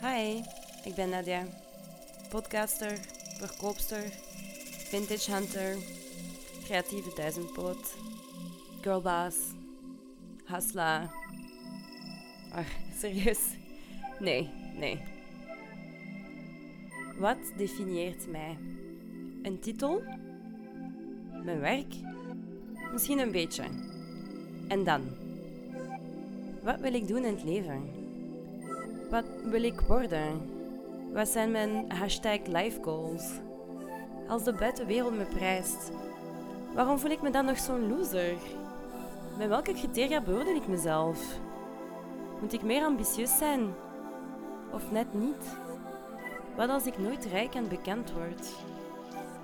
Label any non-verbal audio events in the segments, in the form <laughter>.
Hi, ik ben Nadia. Podcaster, verkoopster, vintage hunter, creatieve duizendpoot, girlbaas, hasla. Ach, <laughs> serieus? Nee, nee. Wat definieert mij? Een titel? Mijn werk? Misschien een beetje. En dan? Wat wil ik doen in het leven? Wat wil ik worden? Wat zijn mijn hashtag? Als de buitenwereld me prijst, waarom voel ik me dan nog zo'n loser? Met welke criteria beoordeel ik mezelf? Moet ik meer ambitieus zijn? Of net niet? Wat als ik nooit rijk en bekend word?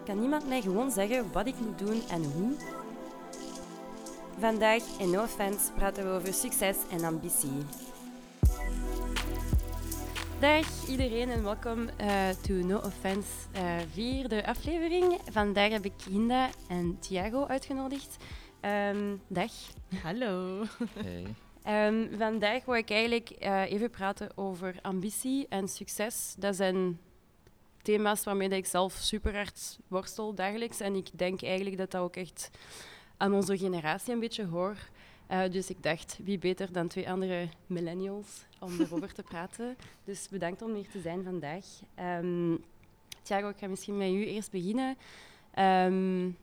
Kan niemand mij gewoon zeggen wat ik moet doen en hoe? Vandaag in No Offense praten we over succes en ambitie. Dag iedereen en welkom uh, to No Offense uh, vierde aflevering. Vandaag heb ik Hinda en Thiago uitgenodigd. Um, dag. Hallo. Hey. Um, vandaag wil ik eigenlijk uh, even praten over ambitie en succes. Dat zijn thema's waarmee ik zelf super hard worstel dagelijks. En ik denk eigenlijk dat dat ook echt aan onze generatie een beetje hoort. Uh, dus ik dacht, wie beter dan twee andere millennials om erover te praten. Dus bedankt om hier te zijn vandaag. Um, Thiago, ik ga misschien met u eerst beginnen. Um,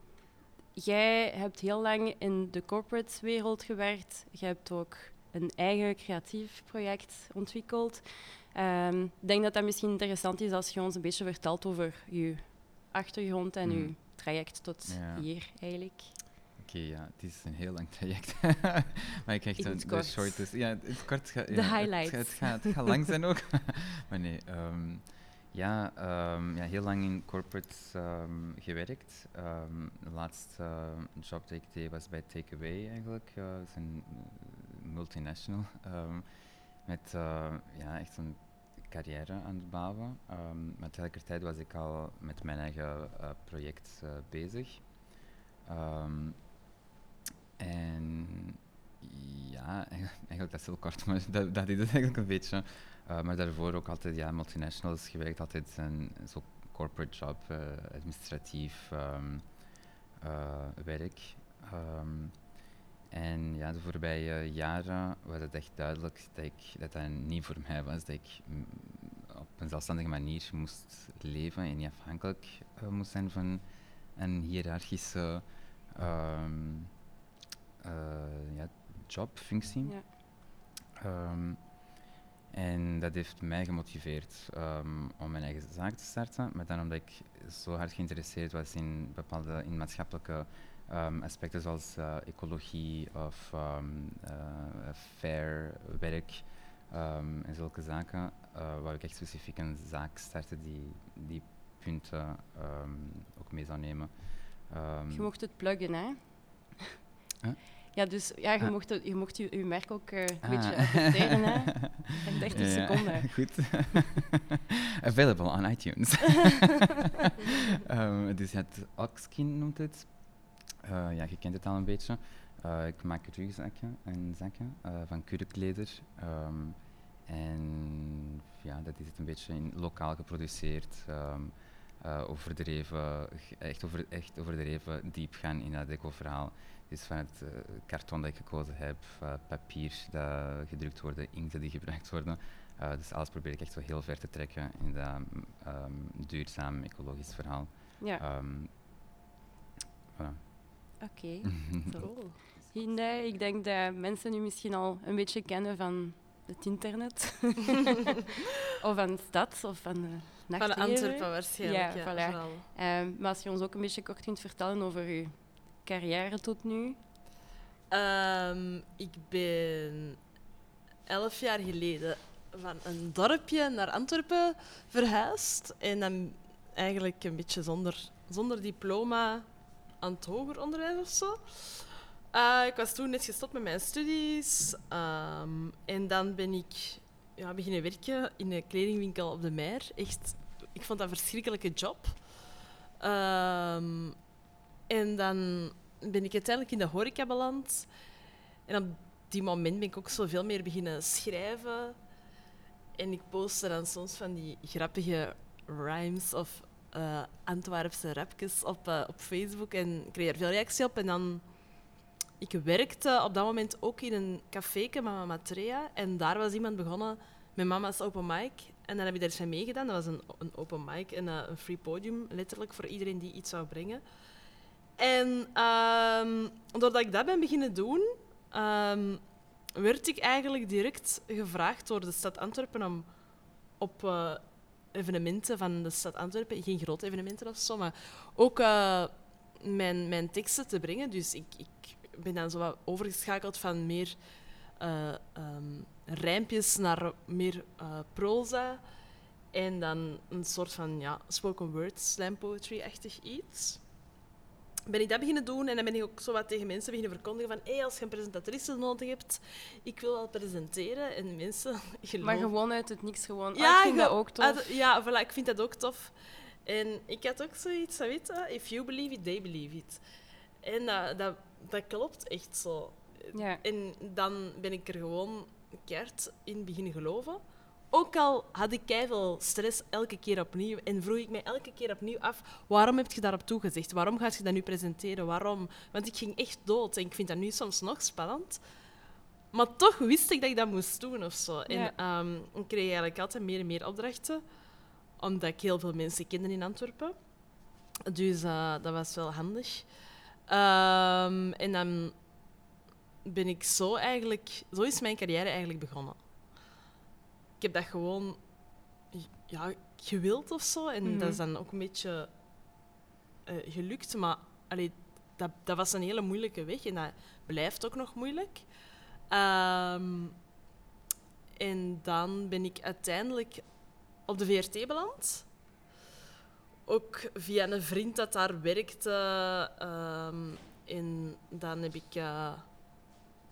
jij hebt heel lang in de corporate wereld gewerkt. Je hebt ook een eigen creatief project ontwikkeld. Um, ik denk dat dat misschien interessant is als je ons een beetje vertelt over je achtergrond en mm. je traject tot ja. hier eigenlijk okay, ja, het is een heel lang traject. <laughs> maar ik krijg een de short. Dus, ja, het kort gaat. De highlights. Het, gaat, het gaat lang zijn ook. <laughs> maar nee, um, ja, um, ja, heel lang in corporate um, gewerkt. de laatste job die ik deed was bij Takeaway eigenlijk. Uh, het is een multinational. <laughs> met uh, ja, echt een carrière aan het bouwen. maar tegelijkertijd was ik al met mijn eigen project bezig. Um, en ja, <laughs> eigenlijk dat is heel kort, <laughs> maar dat, dat is het eigenlijk een beetje. Uh, maar daarvoor ook altijd ja, multinationals gewerkt, altijd een zo corporate job, uh, administratief um, uh, werk. Um, en ja, de voorbije jaren was het echt duidelijk dat ik, dat, niet voor mij was. Dat ik op een zelfstandige manier moest leven en niet afhankelijk moest zijn van een hiërarchische uh, ja, job, functie. Ja. Um, en dat heeft mij gemotiveerd um, om mijn eigen zaak te starten. Maar dan omdat ik zo hard geïnteresseerd was in bepaalde in maatschappelijke um, aspecten zoals uh, ecologie of um, uh, fair werk en zulke zaken, uh, wou ik echt specifiek een zaak starten die die punten ook mee zou nemen. je mocht het pluggen, hè? Ja, dus ja, je, mocht, je mocht je, je merk ook uh, een ah. beetje adverteren, hè. <laughs> 30 ja, seconden. <laughs> Goed. <laughs> Available on iTunes. um, dus het Oxkin noemt het. Uh, ja, je kent het al een beetje. Uh, ik maak rugzakken en zakken van kurkleder. Um, en ja, dat is het een beetje in, lokaal geproduceerd. Um, overdreven, echt, over, echt overdreven diep gaan in dat deco-verhaal is van het uh, karton dat ik gekozen heb, uh, papier dat gedrukt wordt, inkt die gebruikt worden. Uh, dus alles probeer ik echt zo heel ver te trekken in dat um, duurzaam ecologisch verhaal. Ja. Um, voilà. Oké, <laughs> okay. ik denk dat mensen nu misschien al een beetje kennen van het internet. <laughs> of van de stad, of van de Van Antwerpen waarschijnlijk, ja. ja voilà. Um, maar als je ons ook een beetje kort kunt vertellen over je carrière tot nu? Um, ik ben elf jaar geleden van een dorpje naar Antwerpen verhuisd. En dan eigenlijk een beetje zonder, zonder diploma aan het hoger onderwijs of zo. Uh, ik was toen net gestopt met mijn studies. Um, en dan ben ik ja, beginnen werken in een kledingwinkel op de Meer. Echt, ik vond dat een verschrikkelijke job. Um, en dan ben ik uiteindelijk in de horeca beland. En op die moment ben ik ook zoveel meer beginnen schrijven. En ik postte dan soms van die grappige rhymes of eh Antwerpse rapjes op, eh, op Facebook en ik kreeg er veel reactie op. En dan... Ik werkte op dat moment ook in een café Mama Trea. En daar was iemand begonnen met Mama's Open Mic. En dan heb ik daar aan meegedaan. Dat was een, een open mic en eh, een free podium, letterlijk, voor iedereen die iets zou brengen. En ehm, doordat ik dat ben beginnen doen, ehm, werd ik eigenlijk direct gevraagd door de stad Antwerpen om op eh, evenementen van de stad Antwerpen, geen grote evenementen of zo, maar ook eh, mijn, mijn teksten te brengen. Dus ik, ik ben dan zo wat overgeschakeld van meer ehm, rijmpjes naar meer proza. En dan een soort van ja, spoken word, slam poetry-achtig iets. Ben ik dat beginnen doen en dan ben ik ook zo wat tegen mensen beginnen verkondigen van hey, als je een presentatrice nodig hebt, ik wil wel presenteren. En mensen <laughs> geloven. Maar gewoon uit het niks gewoon. Ja, ik vind dat ook tof. Ja, voilà, ik vind dat ook tof. En ik had ook zoiets, weet je, if you believe it, they believe it. En dat, dat, dat klopt echt zo. Ja. En dan ben ik er gewoon keihard in beginnen geloven. Ook al had ik veel stress elke keer opnieuw en vroeg ik mij elke keer opnieuw af, waarom heb je daarop toegezegd? Waarom ga je dat nu presenteren? Waarom? Want ik ging echt dood en ik vind dat nu soms nog spannend. Maar toch wist ik dat ik dat moest doen of zo. En ehm, ik kreeg eigenlijk altijd meer en meer opdrachten, omdat ik heel veel mensen kende in Antwerpen. Dus eh, dat was wel handig. Ehm, en dan ben ik zo eigenlijk... Zo is mijn carrière eigenlijk begonnen. Ik heb dat gewoon ja, gewild of zo. En Mhm. dat is dan ook een beetje eh, gelukt. Maar allee, dat, dat was een hele moeilijke weg. En dat blijft ook nog moeilijk. Ehm, en dan ben ik uiteindelijk op de VRT beland. Ook via een vriend dat daar werkte. ehm, en dan heb ik eh,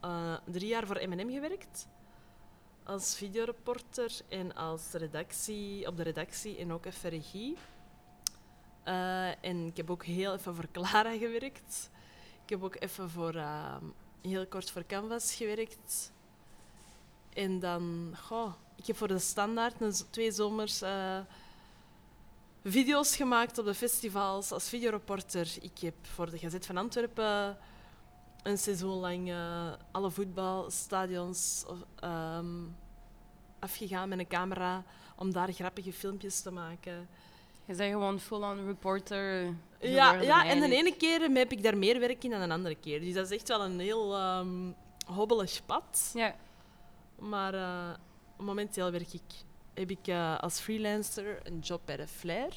eh, drie jaar voor M&M gewerkt. Als videoreporter en als redactie, op de redactie en ook even regie. Eh, en ik heb ook heel even voor Clara gewerkt. Ik heb ook even voor, ehm, heel kort voor Canvas gewerkt. En dan, goh, ik heb voor de Standaard twee zomers eh, video's gemaakt op de festivals als videoreporter. Ik heb voor de Gazet van Antwerpen een seizoen lang eh, alle voetbalstadions ehm, afgegaan met een camera om daar grappige filmpjes te maken. Je bent gewoon full-on reporter. Ja, ja, en de ene keer heb ik daar meer werk in dan een andere keer. Dus dat is echt wel een heel ehm, hobbelig pad. Ja, Maar eh, momenteel werk ik, heb ik eh, als freelancer een job bij de Flair.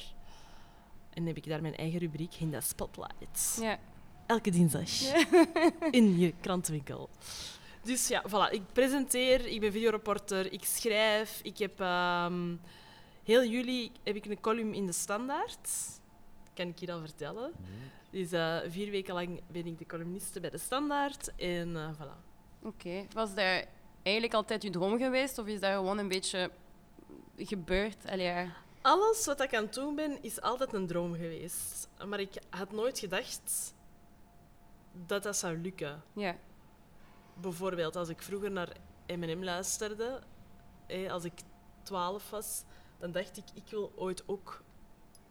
En heb ik daar mijn eigen rubriek in de Spotlight. ja. Elke dinsdag <laughs> in je krantenwinkel. Dus ja, voilà. Ik presenteer, ik ben videoreporter, ik schrijf. Ik heb ehm, heel juli heb ik een column in de Standaard. Kan ik hier al vertellen. Dus eh, vier weken lang ben ik de columniste bij de Standaard. En eh, voilà. Oké. Was dat eigenlijk altijd je droom geweest? Of is dat gewoon een beetje gebeurd? Allee, ja. Alles wat ik aan het doen ben, is altijd een droom geweest. Maar ik had nooit gedacht dat dat zou lukken. ja. Bijvoorbeeld als ik vroeger naar M&M luisterde, als ik 12 was, dan dacht ik, ik wil ooit ook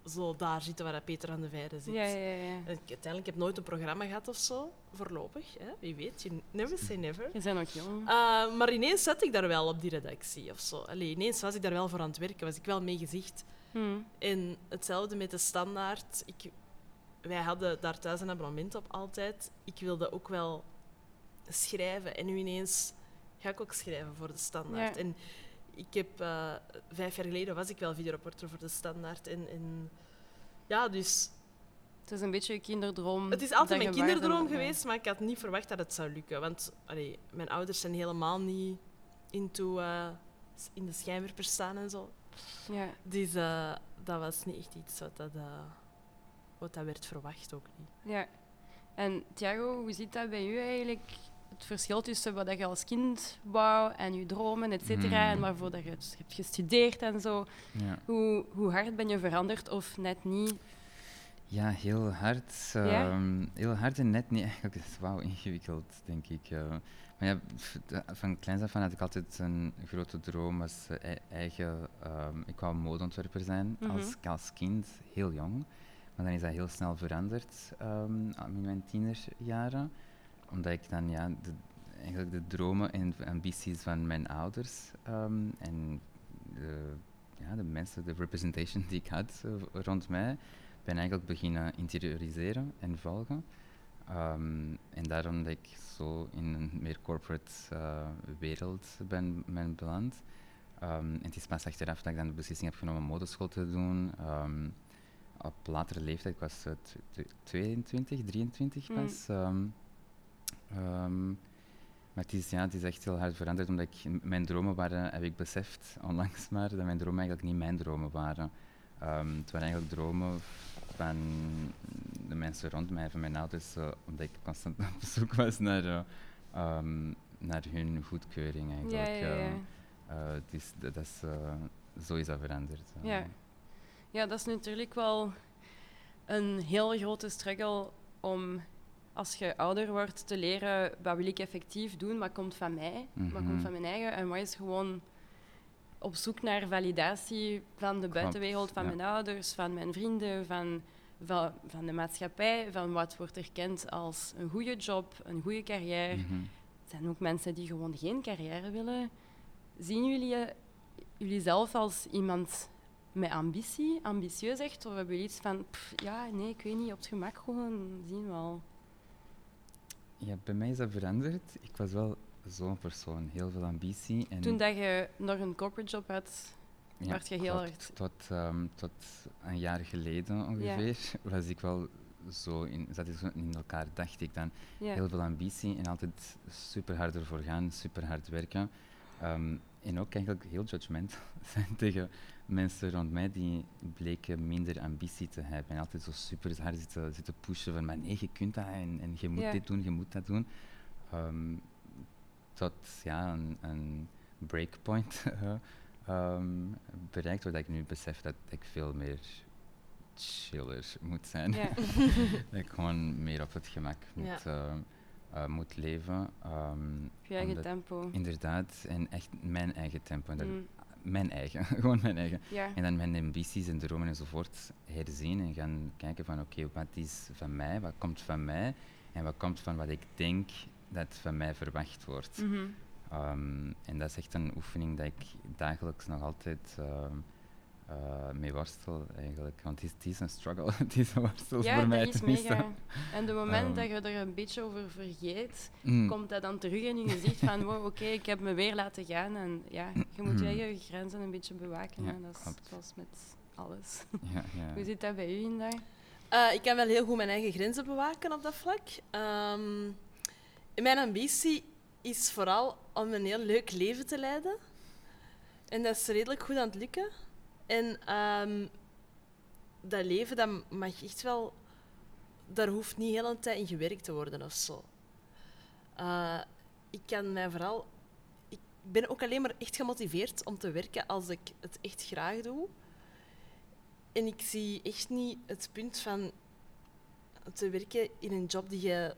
zo daar zitten waar Peter aan de Veire zit. Ja, ja, ja. En ik, uiteindelijk heb ik nooit een programma gehad of zo, voorlopig. Hè? Wie weet, you never say never. Je bent nog jong. Uh, maar ineens zat ik daar wel op die redactie of zo. Allee, ineens was ik daar wel voor aan het werken, was ik wel mee gezicht. Hm. En hetzelfde met de standaard. Ik, wij hadden daar thuis een abonnement op altijd. Ik wilde ook wel schrijven. En nu ineens ga ik ook schrijven voor de standaard. Ja. En ik heb eh, vijf jaar geleden was ik wel videoreporter voor de standaard. En, en ja, dus Het is een beetje je kinderdroom. het is altijd mijn kinderdroom geweest, maar ik had niet verwacht dat het zou lukken. Want allee, mijn ouders zijn helemaal niet into eh, in de schijnwerpers staan en zo. Ja. Dus eh, dat was niet echt iets wat, dat, wat dat werd verwacht ook niet. Ja. En Thiago, hoe zit dat bij u eigenlijk? Het verschil tussen wat je als kind wou en je dromen, et cetera, Hmm. en waarvoor dat je het hebt gestudeerd en zo. Ja. Hoe, hoe hard ben je veranderd of net niet? Ja, heel hard. Ja? ehm, Heel hard en net niet eigenlijk. Dat is wauw ingewikkeld, denk ik. eh. Maar ja, van kleins af aan had ik altijd een grote droom als eh, ei- eigen... ehm, ik wou modeontwerper zijn Mhm. als, als kind, heel jong. Maar dan is dat heel snel veranderd ehm, in mijn tienerjaren. Omdat ik dan ja, de, eigenlijk de dromen en ambities van mijn ouders ehm, en de, ja, de mensen, de representation die ik had eh, rond mij, ben eigenlijk beginnen interioriseren en volgen. Ehm, en daarom dat ik zo in een meer corporate eh, wereld ben, beland. En het is pas achteraf dat ik dan de beslissing heb genomen om modeschool te doen. Op latere leeftijd, ik was eh, tw- tw- 22, 23 Mm. pas. ehm, ehm, maar het is, ja, het is echt heel hard veranderd, omdat ik, mijn dromen waren, heb ik beseft onlangs <laughs> maar, dat mijn dromen eigenlijk niet mijn dromen waren. Ehm, het waren eigenlijk dromen van de mensen rond mij, van mijn ouders, eh, omdat ik constant <laughs> op zoek was naar, eh, naar hun goedkeuring eigenlijk. Ja, ja, ja. Eh, het is, dat is, eh, zo is dat veranderd. eh. Ja. Ja, dat is natuurlijk wel een heel grote struggle om als je ouder wordt te leren wat wil ik effectief doen, wat komt van mij, wat Mhm. komt van mijn eigen en wat is gewoon op zoek naar validatie van de buitenwereld, van ja. mijn ouders, van mijn vrienden, van, van, van de maatschappij, van wat wordt erkend als een goede job, een goede carrière. Mhm. Er zijn ook mensen die gewoon geen carrière willen. Zien jullie jullie zelf als iemand met ambitie, ambitieus echt? Of hebben jullie iets van, pff, ja, nee, ik weet niet, op het gemak gewoon zien we wel. Ja, bij mij is dat veranderd. Ik was wel zo'n persoon, heel veel ambitie. En Toen dat je nog een corporate job had, ja, werd je heel hard- Tot, ehm, tot een jaar geleden ongeveer <laughs> was ik wel zo in, zat ik zo in elkaar, dacht ik dan. ja. Heel veel ambitie en altijd super hard ervoor gaan, super hard werken. Ehm, en ook eigenlijk heel judgmental <laughs> zijn tegen mensen rond mij die bleken minder ambitie te hebben. En altijd zo super hard zitten, zitten pushen van, maar nee, je kunt dat en, en je moet Ja. dit doen, je moet dat doen. Ehm, tot ja, een, een breakpoint eh, <laughs> ehm, bereikt, waar ik nu besef dat ik veel meer chiller moet zijn. Ja. <laughs> dat ik gewoon meer op het gemak moet, Ja. eh, eh, moet leven. ehm, Op je eigen tempo. Inderdaad, en echt mijn eigen tempo. En Mm, Mijn eigen, <laughs> gewoon mijn eigen. ja. En dan mijn ambities en dromen enzovoort herzien en gaan kijken van oké, wat is van mij, wat komt van mij en wat komt van wat ik denk dat van mij verwacht wordt. Mhm. Ehm, en dat is echt een oefening dat ik dagelijks nog altijd ehm, eh, mee worstel eigenlijk. Want het is, het is een struggle, <laughs> het is een worstel Ja, voor mij dat is mega. En de moment Ehm. dat je er een beetje over vergeet, Mm. komt dat dan terug in je gezicht van wow, oké, ik heb me weer laten gaan. En ja, je moet je eigen grenzen een beetje bewaken. Ja. Dat is klopt. zoals met alles. Ja, ja. Hoe zit dat bij u in daar? Eh, ik kan wel heel goed mijn eigen grenzen bewaken op dat vlak. Ehm, mijn ambitie is vooral om een heel leuk leven te leiden. En dat is redelijk goed aan het lukken. En ehm, dat leven dat mag echt wel... Daar hoeft niet heel een tijd in gewerkt te worden of zo. Eh, ik kan mij vooral... Ik ben ook alleen maar echt gemotiveerd om te werken als ik het echt graag doe. En ik zie echt niet het punt van te werken in een job die je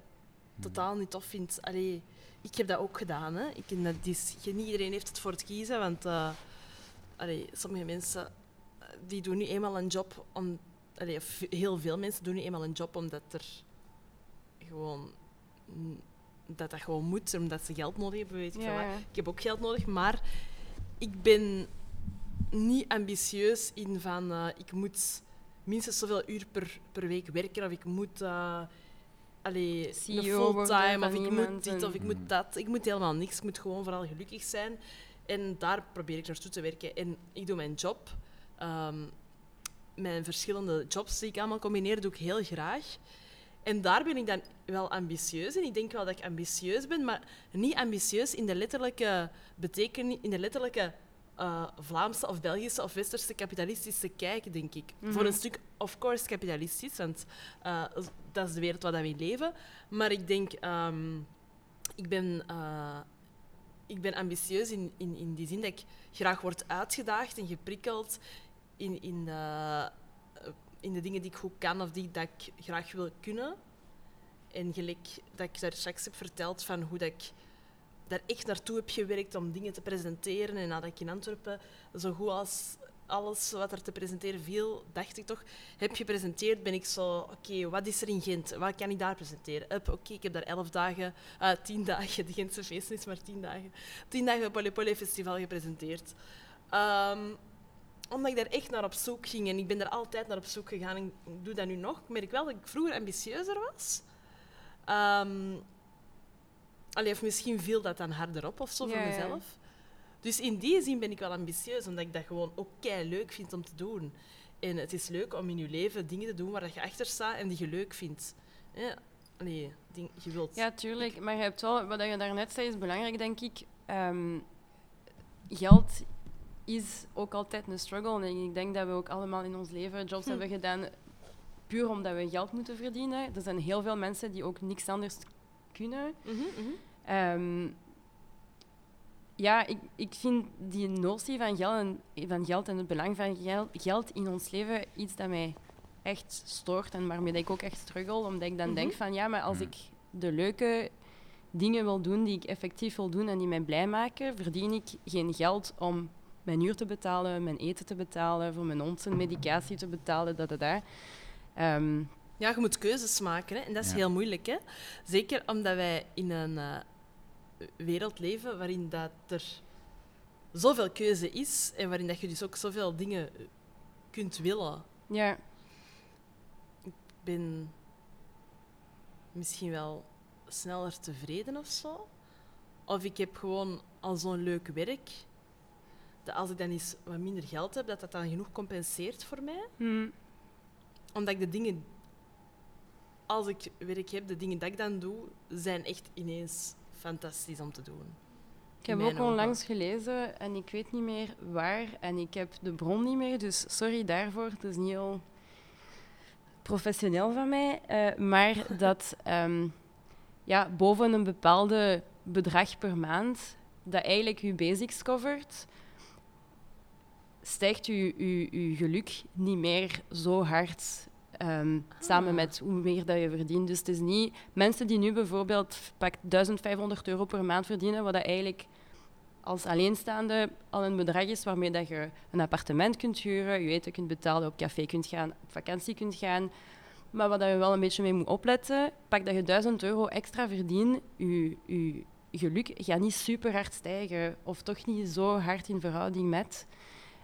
totaal niet tof vindt. Allee, ik heb dat ook gedaan. Hè. Ik, dat is, niet iedereen heeft het voor het kiezen, want eh, allee, sommige mensen eh, die doen nu eenmaal een job om... Allee, heel veel mensen doen nu eenmaal een job omdat er gewoon... Dat dat gewoon moet, omdat ze geld nodig hebben, weet ik veel wat. Ik heb ook geld nodig, maar ik ben niet ambitieus in van eh, ik moet minstens zoveel uur per, per week werken of ik moet uh, allee, CEO fulltime of ik moet dit of ik moet dat. Ik moet helemaal niks. Ik moet gewoon vooral gelukkig zijn. En daar probeer ik naartoe te werken. En ik doe mijn job. ehm, mijn verschillende jobs die ik allemaal combineer, doe ik heel graag. En daar ben ik dan wel ambitieus in. Ik denk wel dat ik ambitieus ben, maar niet ambitieus in de letterlijke betekenis, in de letterlijke eh, Vlaamse of Belgische of Westerse kapitalistische kijk, denk ik. Mhm. Voor een stuk, of course, kapitalistisch, want eh, dat is de wereld waar we in leven. Maar ik denk, ehm, ik ben, eh, ik ben ambitieus in, in, in die zin dat ik graag word uitgedaagd en geprikkeld in, in, eh, in de dingen die ik goed kan of die dat ik graag wil kunnen. En gelijk dat ik daar straks heb verteld van hoe dat ik daar echt naartoe heb gewerkt om dingen te presenteren. En nadat ik in Antwerpen zo goed als alles wat er te presenteren viel, dacht ik toch, heb gepresenteerd, ben ik zo, oké, wat is er in Gent? Wat kan ik daar presenteren? Oké, ik heb daar elf dagen, uh, tien dagen, <laughs> de Gentse feest is maar tien dagen, tien dagen Polypoly Festival gepresenteerd. Um, omdat ik daar echt naar op zoek ging en ik ben daar altijd naar op zoek gegaan en ik doe dat nu nog. Ik merk wel dat ik vroeger ambitieuzer was. Um, allee, of misschien viel dat dan harder op of zo voor mezelf. Dus in die zin ben ik wel ambitieus, omdat ik dat gewoon ook kei leuk vind om te doen. En het is leuk om in je leven dingen te doen waar je achter staat en die je leuk vindt. Ja, ding, je wilt. Ja, tuurlijk. Maar je hebt wel, wat je daarnet zei, is belangrijk, denk ik. Um, geld is ook altijd een struggle. En ik denk dat we ook allemaal in ons leven jobs hm. hebben gedaan puur omdat we geld moeten verdienen. Er zijn heel veel mensen die ook niks anders kunnen. Mm -hmm, ja, ik, ik vind die notie van geld, en, van geld en het belang van geld, geld in ons leven iets dat mij echt stoort en waarmee ik ook echt struggle. Omdat ik dan mhm. denk van ja, maar als ik de leuke dingen wil doen die ik effectief wil doen en die mij blij maken, verdien ik geen geld om mijn huur te betalen, mijn eten te betalen, voor mijn hond zijn medicatie te betalen, dat, dat, dat. Um, ja, je moet keuzes maken hè? en dat is heel moeilijk. Hè? Zeker omdat wij in een uh, wereld leven waarin dat er zoveel keuze is en waarin dat je dus ook zoveel dingen kunt willen. Ja. Ik ben misschien wel sneller tevreden of zo. Of ik heb gewoon al zo'n leuk werk dat als ik dan eens wat minder geld heb, dat dat dan genoeg compenseert voor mij. Hmm. Omdat ik de dingen, als ik werk heb, de dingen dat ik dan doe, zijn echt ineens fantastisch om te doen. Ik heb ook onlangs gelezen en ik weet niet meer waar en ik heb de bron niet meer, dus sorry daarvoor. Het is niet heel professioneel van mij, uh, maar <laughs> dat um, ja, boven een bepaalde bedrag per maand, dat eigenlijk je basics covert, stijgt je, je, je geluk niet meer zo hard um, samen ah. met hoe meer dat je verdient. Dus het is niet... Mensen die nu bijvoorbeeld pak 1500 euro per maand verdienen, wat dat eigenlijk als alleenstaande al een bedrag is waarmee dat je een appartement kunt huren, je eten kunt betalen, op café kunt gaan, op vakantie kunt gaan. Maar wat je wel een beetje mee moet opletten, pak dat je 1000 euro extra verdient, je, je geluk gaat niet super hard stijgen. Of toch niet zo hard in verhouding met.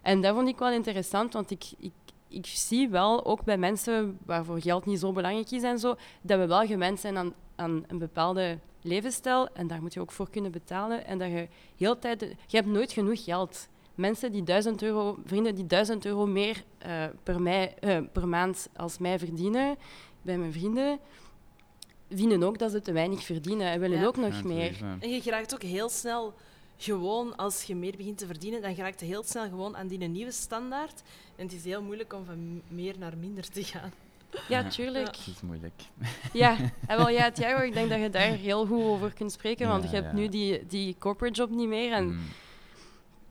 En dat vond ik wel interessant, want ik, ik, ik zie wel, ook bij mensen waarvoor geld niet zo belangrijk is en zo, dat we wel gewend zijn aan, aan een bepaalde levensstijl en daar moet je ook voor kunnen betalen. En dat je heel tijd... Je hebt nooit genoeg geld. Mensen die duizend euro, vrienden die duizend euro meer uh, per, mij, uh, per maand als mij verdienen, bij mijn vrienden, vinden ook dat ze te weinig verdienen en willen ook nog meer. En je geraakt ook heel snel gewoon als je meer begint te verdienen, dan raakt je heel snel gewoon aan die nieuwe standaard. En het is heel moeilijk om van meer naar minder te gaan. Ja, tuurlijk. Het is moeilijk. Ja, <laughs> en wel, ja, Thiago, ik denk dat je daar heel goed over kunt spreken, want je hebt nu die, die corporate job niet meer. En mm.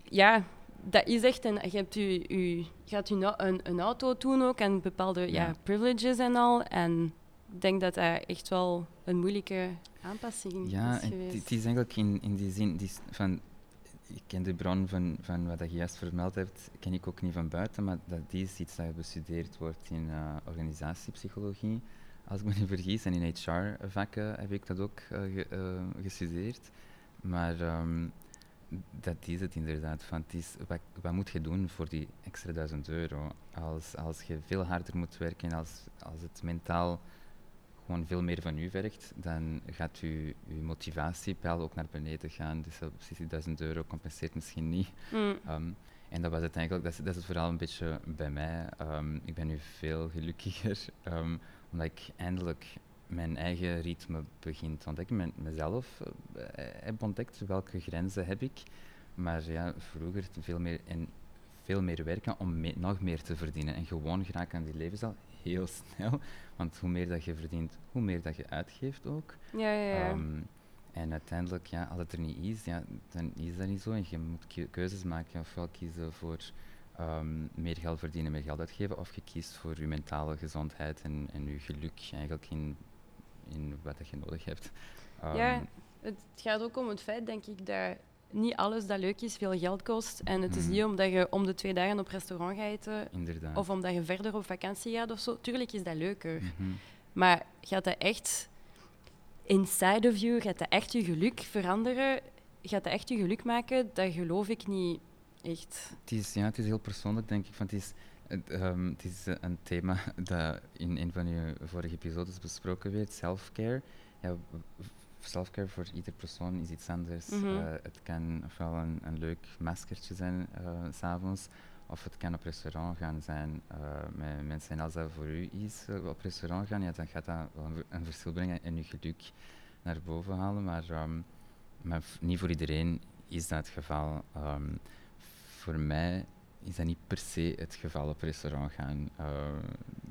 ja, dat is echt een... Je, hebt u, u, gaat u een, een auto doen ook en bepaalde ja. privileges en al. En ik denk dat dat echt wel een moeilijke aanpassing ja, is geweest. Ja, het is eigenlijk in, in die zin... Die van, ik ken de bron van, van wat je juist vermeld hebt, ken ik ook niet van buiten, maar dat is iets dat bestudeerd wordt in uh, organisatiepsychologie, als ik me niet vergis. En in HR-vakken heb ik dat ook uh, ge, uh, gestudeerd. Maar um, dat is het inderdaad. Van, het is, wat, wat, moet je doen voor die extra duizend euro? Als, als je veel harder moet werken, als, als het mentaal gewoon veel meer van u vergt, dan gaat uw, uw motivatiepeil ook naar beneden gaan. Dus precies die 1000 euro compenseert misschien niet. Mm. Um, en dat was het eigenlijk, dat is, dat is het vooral een beetje bij mij. Um, ik ben nu veel gelukkiger, um, <laughs> omdat ik eindelijk mijn eigen ritme begin te ontdekken, met mezelf uh, heb ontdekt welke grenzen heb ik. Maar ja, vroeger veel meer, en veel meer werken om nog meer te verdienen en gewoon geraken aan die levensstijl heel snel. Want hoe meer dat je verdient, hoe meer dat je uitgeeft ook. Ja, ja, ja. Um, en uiteindelijk, ja, als het er niet is, ja, dan is dat niet zo. En je moet keuzes maken. Ofwel kiezen voor um, meer geld verdienen, meer geld uitgeven. Of je kiest voor je mentale gezondheid en, en je geluk eigenlijk in, in wat dat je nodig hebt. Um, ja, Het gaat ook om het feit, denk ik, dat niet alles dat leuk is veel geld kost. En het is Mhm. niet omdat je om de twee dagen op restaurant gaat eten Inderdaad. of omdat je verder op vakantie gaat of zo. Tuurlijk is dat leuker. Mhm. Maar gaat dat echt inside of you, gaat dat echt je geluk veranderen? Gaat dat echt je geluk maken? Dat geloof ik niet echt. Het is, ja, het is heel persoonlijk, denk ik. Want het is, het, ehm, het is een thema <laughs> dat in een van je vorige episodes besproken werd, self-care. Ja, self-care voor ieder persoon is iets anders. Mhm. Eh, het kan ofwel een, een leuk maskertje zijn s s'avonds, of het kan op restaurant gaan zijn eh, met mensen. En als dat voor u is, op restaurant gaan, ja, dan gaat dat wel een, ver- een verschil brengen en je geluk naar boven halen. Maar, ehm, maar niet voor iedereen is dat het geval. Ehm, voor mij is dat niet per se het geval op restaurant gaan.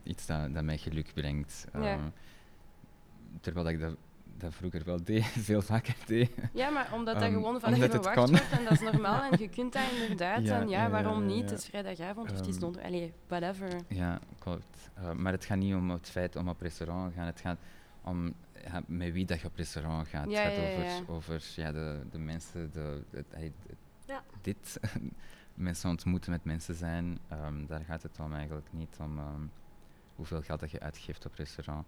Iets dat, dat mij geluk brengt. Ja. Terwijl ik dat, dat vroeger wel deed, <laughs> veel vaker deed. Ja, maar omdat dat Ehm, gewoon van je verwacht wordt en dat is normaal en je kunt dat inderdaad. Ja, en ja, waarom ja, niet? ja. Het is vrijdagavond of het is Ehm, donderdag. Allee, whatever. Ja, klopt. Eh, maar het gaat niet om het feit om op restaurant te gaan. Het gaat om ja, met wie dat je op restaurant gaat. Ja, het gaat ja, over, ja. over ja, de, de mensen, de, het- Ja. dit. <laughs> mensen ontmoeten met mensen zijn. ehm, daar gaat het om eigenlijk niet om ehm, hoeveel geld dat je uitgeeft op restaurant.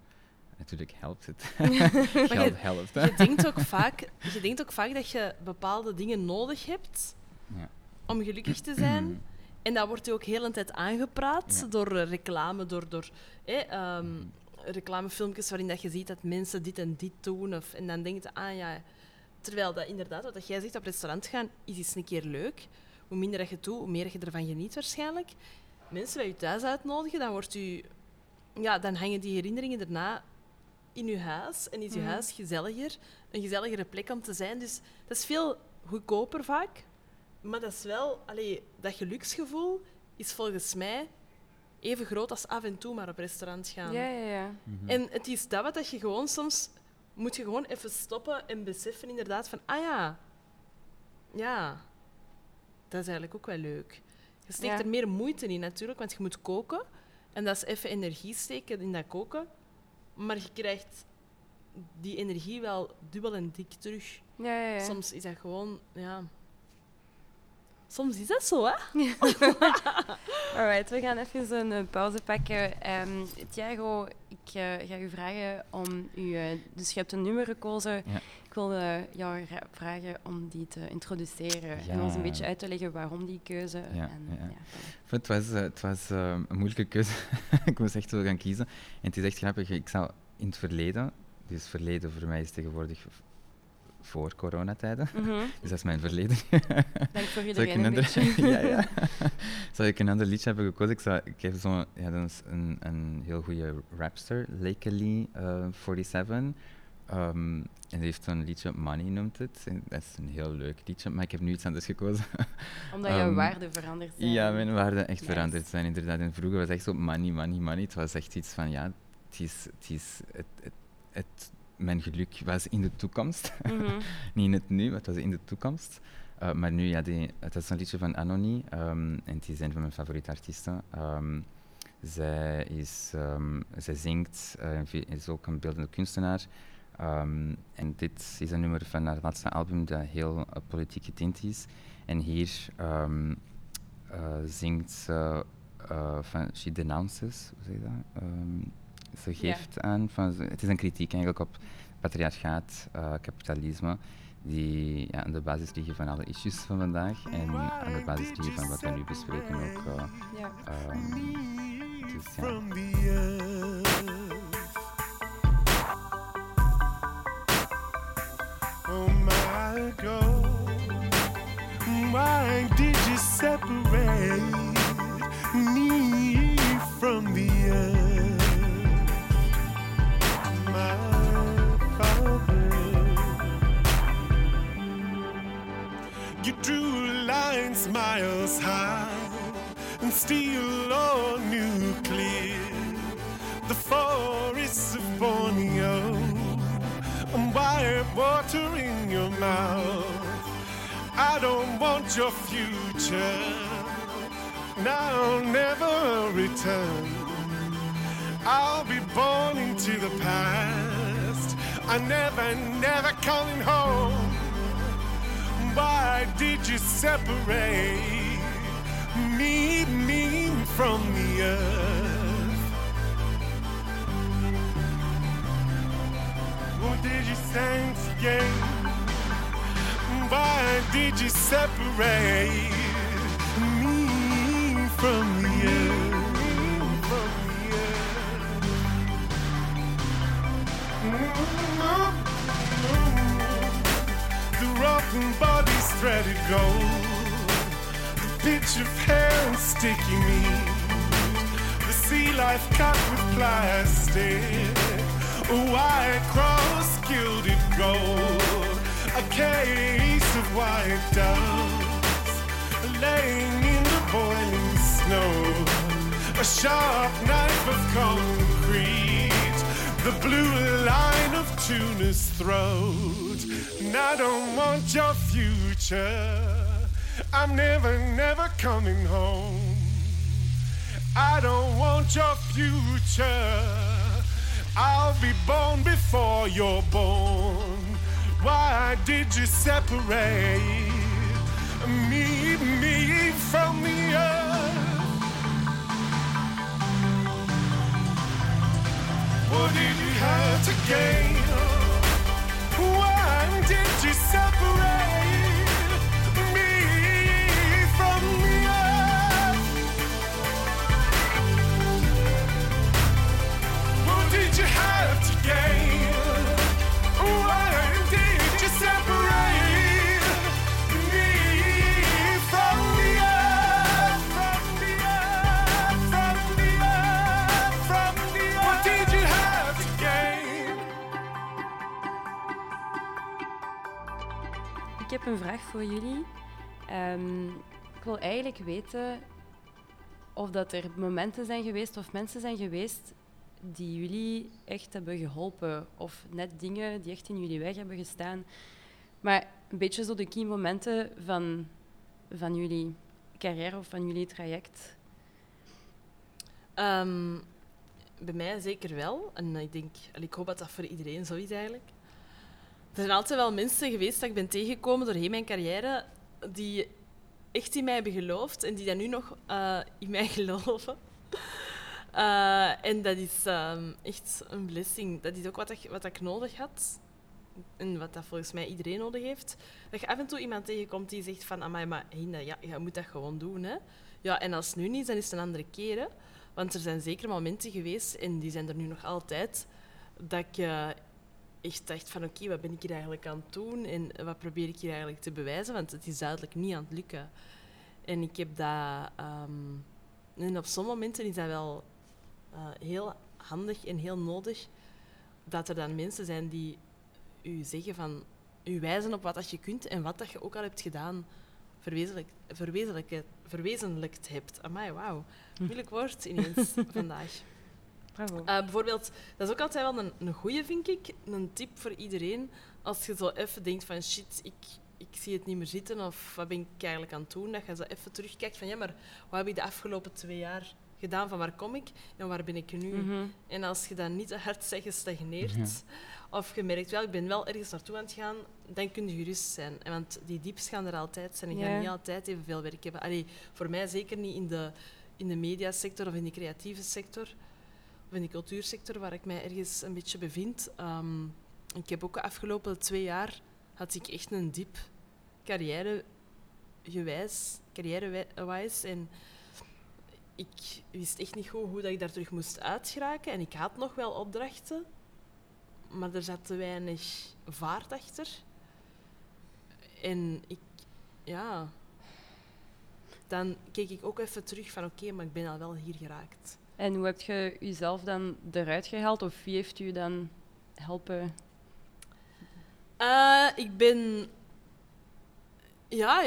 Natuurlijk helpt het. <laughs> Geld je, helpt. hè. je, denkt ook vaak, je denkt ook vaak dat je bepaalde dingen nodig hebt Ja. om gelukkig te zijn. <clears throat> En dat wordt je ook heel een tijd aangepraat Ja. door eh, reclame, door, door ehm, reclamefilmpjes waarin dat je ziet dat mensen dit en dit doen. Of, en dan denk je, ah ja... Terwijl dat inderdaad, wat jij zegt, op restaurant gaan is eens een keer leuk. Hoe minder dat je het doet, hoe meer je ervan geniet waarschijnlijk. Mensen bij je thuis uitnodigen, dan, wordt u, ja, dan hangen die herinneringen daarna in je huis. En is je Mhm. huis gezelliger, een gezelligere plek om te zijn. Dus dat is veel goedkoper vaak. Maar dat is wel, allee, dat geluksgevoel is volgens mij even groot als af en toe maar op restaurant gaan. Ja, ja, ja. Mhm. En het is dat wat dat je gewoon soms moet je gewoon even stoppen en beseffen inderdaad van, ah ja, ja, dat is eigenlijk ook wel leuk. Je steekt Ja. er meer moeite in natuurlijk, want je moet koken. En dat is even energie steken in dat koken. Maar je krijgt die energie wel dubbel en dik terug. ja, ja, ja. Soms is dat gewoon, ja... Soms is dat zo, hè? <laughs> Alright, we gaan even een eh, pauze pakken. Ehm Thiago, ik eh, ga u vragen om u... eh, dus je hebt een nummer gekozen. Ik wil eh, jou vragen om die te introduceren en ons een beetje uit te leggen waarom die keuze. Ja, en, ja. Het was, eh, het was eh, een moeilijke keuze. <laughs> ik moest echt wel gaan kiezen. En het is echt grappig. Ik zou in het verleden, dus verleden voor mij is tegenwoordig voor coronatijden. Mhm. <laughs> Dus dat is mijn verleden. Dank voor <laughs> zou ik een ander, ja, ja. zou ik een ander liedje hebben gekozen? Ik, zou, ik heb zo, ja, een, een heel goede rapster, Lakely eh 47. Ehm, en die heeft zo'n liedje Money noemt het. En dat is een heel leuk liedje, maar ik heb nu iets anders gekozen. <laughs> Omdat jouw Ehm, waarden veranderd zijn. Ja, mijn waarden echt Nice. veranderd zijn, inderdaad. En vroeger was het echt zo money, money, money. Het was echt iets van, ja, het is, het is, het, het, het- mijn geluk was in de toekomst. Mhm. <laughs> Niet in het nu, maar het was in de toekomst. Uh, maar nu, ja, die, het is een liedje van Anony, ehm, en die is een van mijn favoriete artiesten. Zij, is, zij zingt, eh, en is ook een beeldende kunstenaar. Ehm, en dit is een nummer van haar laatste album dat heel uh, politiek getint is. En hier ehm, uh, zingt ze uh, van She Denounces, hoe zeg je dat? Ehm, ze geeft aan, van, het is een kritiek eigenlijk op patriarchaat, uh, kapitalisme, die ja, aan de basis liggen van alle issues van vandaag en aan de basis liggen van wat we nu bespreken ook. uh, Ja. ehm, dus ja. Oh my God, why did you separate me from the earth, my Father? You drew lines miles high and steel mouth. I don't want your future. Now never return. I'll be born into the past. I never, never coming home. Why did you separate me, me from the earth? What did you send again? Why did you separate me from you? The rotten body's threaded gold, the pitch of hair and sticky meat, the sea life cut with plastic, a white cross gilded gold, a case of white doves laying in the boiling snow, a sharp knife of concrete, the blue line of tuna's throat. And I don't want your future. I'm never, never coming home. I don't want your future. I'll be born before you're born. Why did you separate me, me from the earth? What did you have to gain? Why did you separate me from the earth? What did you have to gain? Heb een vraag voor jullie. Ehm, ik wil eigenlijk weten of dat er momenten zijn geweest of mensen zijn geweest die jullie echt hebben geholpen. Of net dingen die echt in jullie weg hebben gestaan. Maar een beetje zo de key momenten van, van jullie carrière of van jullie traject. Ehm, bij mij zeker wel. En ik denk, en ik hoop dat dat voor iedereen zo is eigenlijk. Er zijn altijd wel mensen geweest dat ik ben tegengekomen doorheen mijn carrière die echt in mij hebben geloofd en die dan nu nog eh, in mij <laughs> geloven. Eh, en dat is ehm, echt een blessing. Dat is ook wat, ik, wat ik nodig had. En wat dat volgens mij iedereen nodig heeft. Dat je af en toe iemand tegenkomt die zegt van... Amai, maar ja, je moet dat gewoon doen. Hè. Ja, en als het nu niet dan is het een andere keer. Want er zijn zeker momenten geweest, en die zijn er nu nog altijd, dat ik eh, echt dacht van oké, wat ben ik hier eigenlijk aan het doen en wat probeer ik hier eigenlijk te bewijzen, want het is duidelijk niet aan het lukken. En ik heb dat... ehm, en op sommige momenten is dat wel eh, heel handig en heel nodig dat er dan mensen zijn die u zeggen van... U wijzen op wat dat je kunt en wat dat je ook al hebt gedaan, verwezenlijk, verwezenlijk, verwezenlijkt hebt. Amai, wauw. Moeilijk woord ineens <laughs> vandaag. Bravo. Eh, bijvoorbeeld, dat is ook altijd wel een, een goeie, vind ik. Een tip voor iedereen. Als je zo even denkt van shit, ik, ik zie het niet meer zitten of wat ben ik eigenlijk aan het doen, dat je zo even terugkijkt van ja, maar wat heb ik de afgelopen twee jaar gedaan, van waar kom ik en waar ben ik nu? Mhm. En als je dan niet te hard zegt gestagneerd, of je merkt wel, ik ben wel ergens naartoe aan het gaan, dan kun je gerust zijn. En Want die dieps gaan er altijd zijn en gaan niet altijd evenveel werk hebben. Allee, voor mij zeker niet in de, in de mediasector of in de creatieve sector in de cultuursector, waar ik mij ergens een beetje bevind. Ehm, ik heb ook de afgelopen twee jaar had ik echt een diep carrièregewijs, carrièrewijs. En ik wist echt niet goed hoe dat ik daar terug moest uitgeraken. En ik had nog wel opdrachten, maar er zat te weinig vaart achter. En ik, ja... Dan keek ik ook even terug van oké, maar ik ben al wel hier geraakt. En hoe heb je jezelf dan eruit gehaald? Of wie heeft u dan helpen? Eh, ik ben... Ja,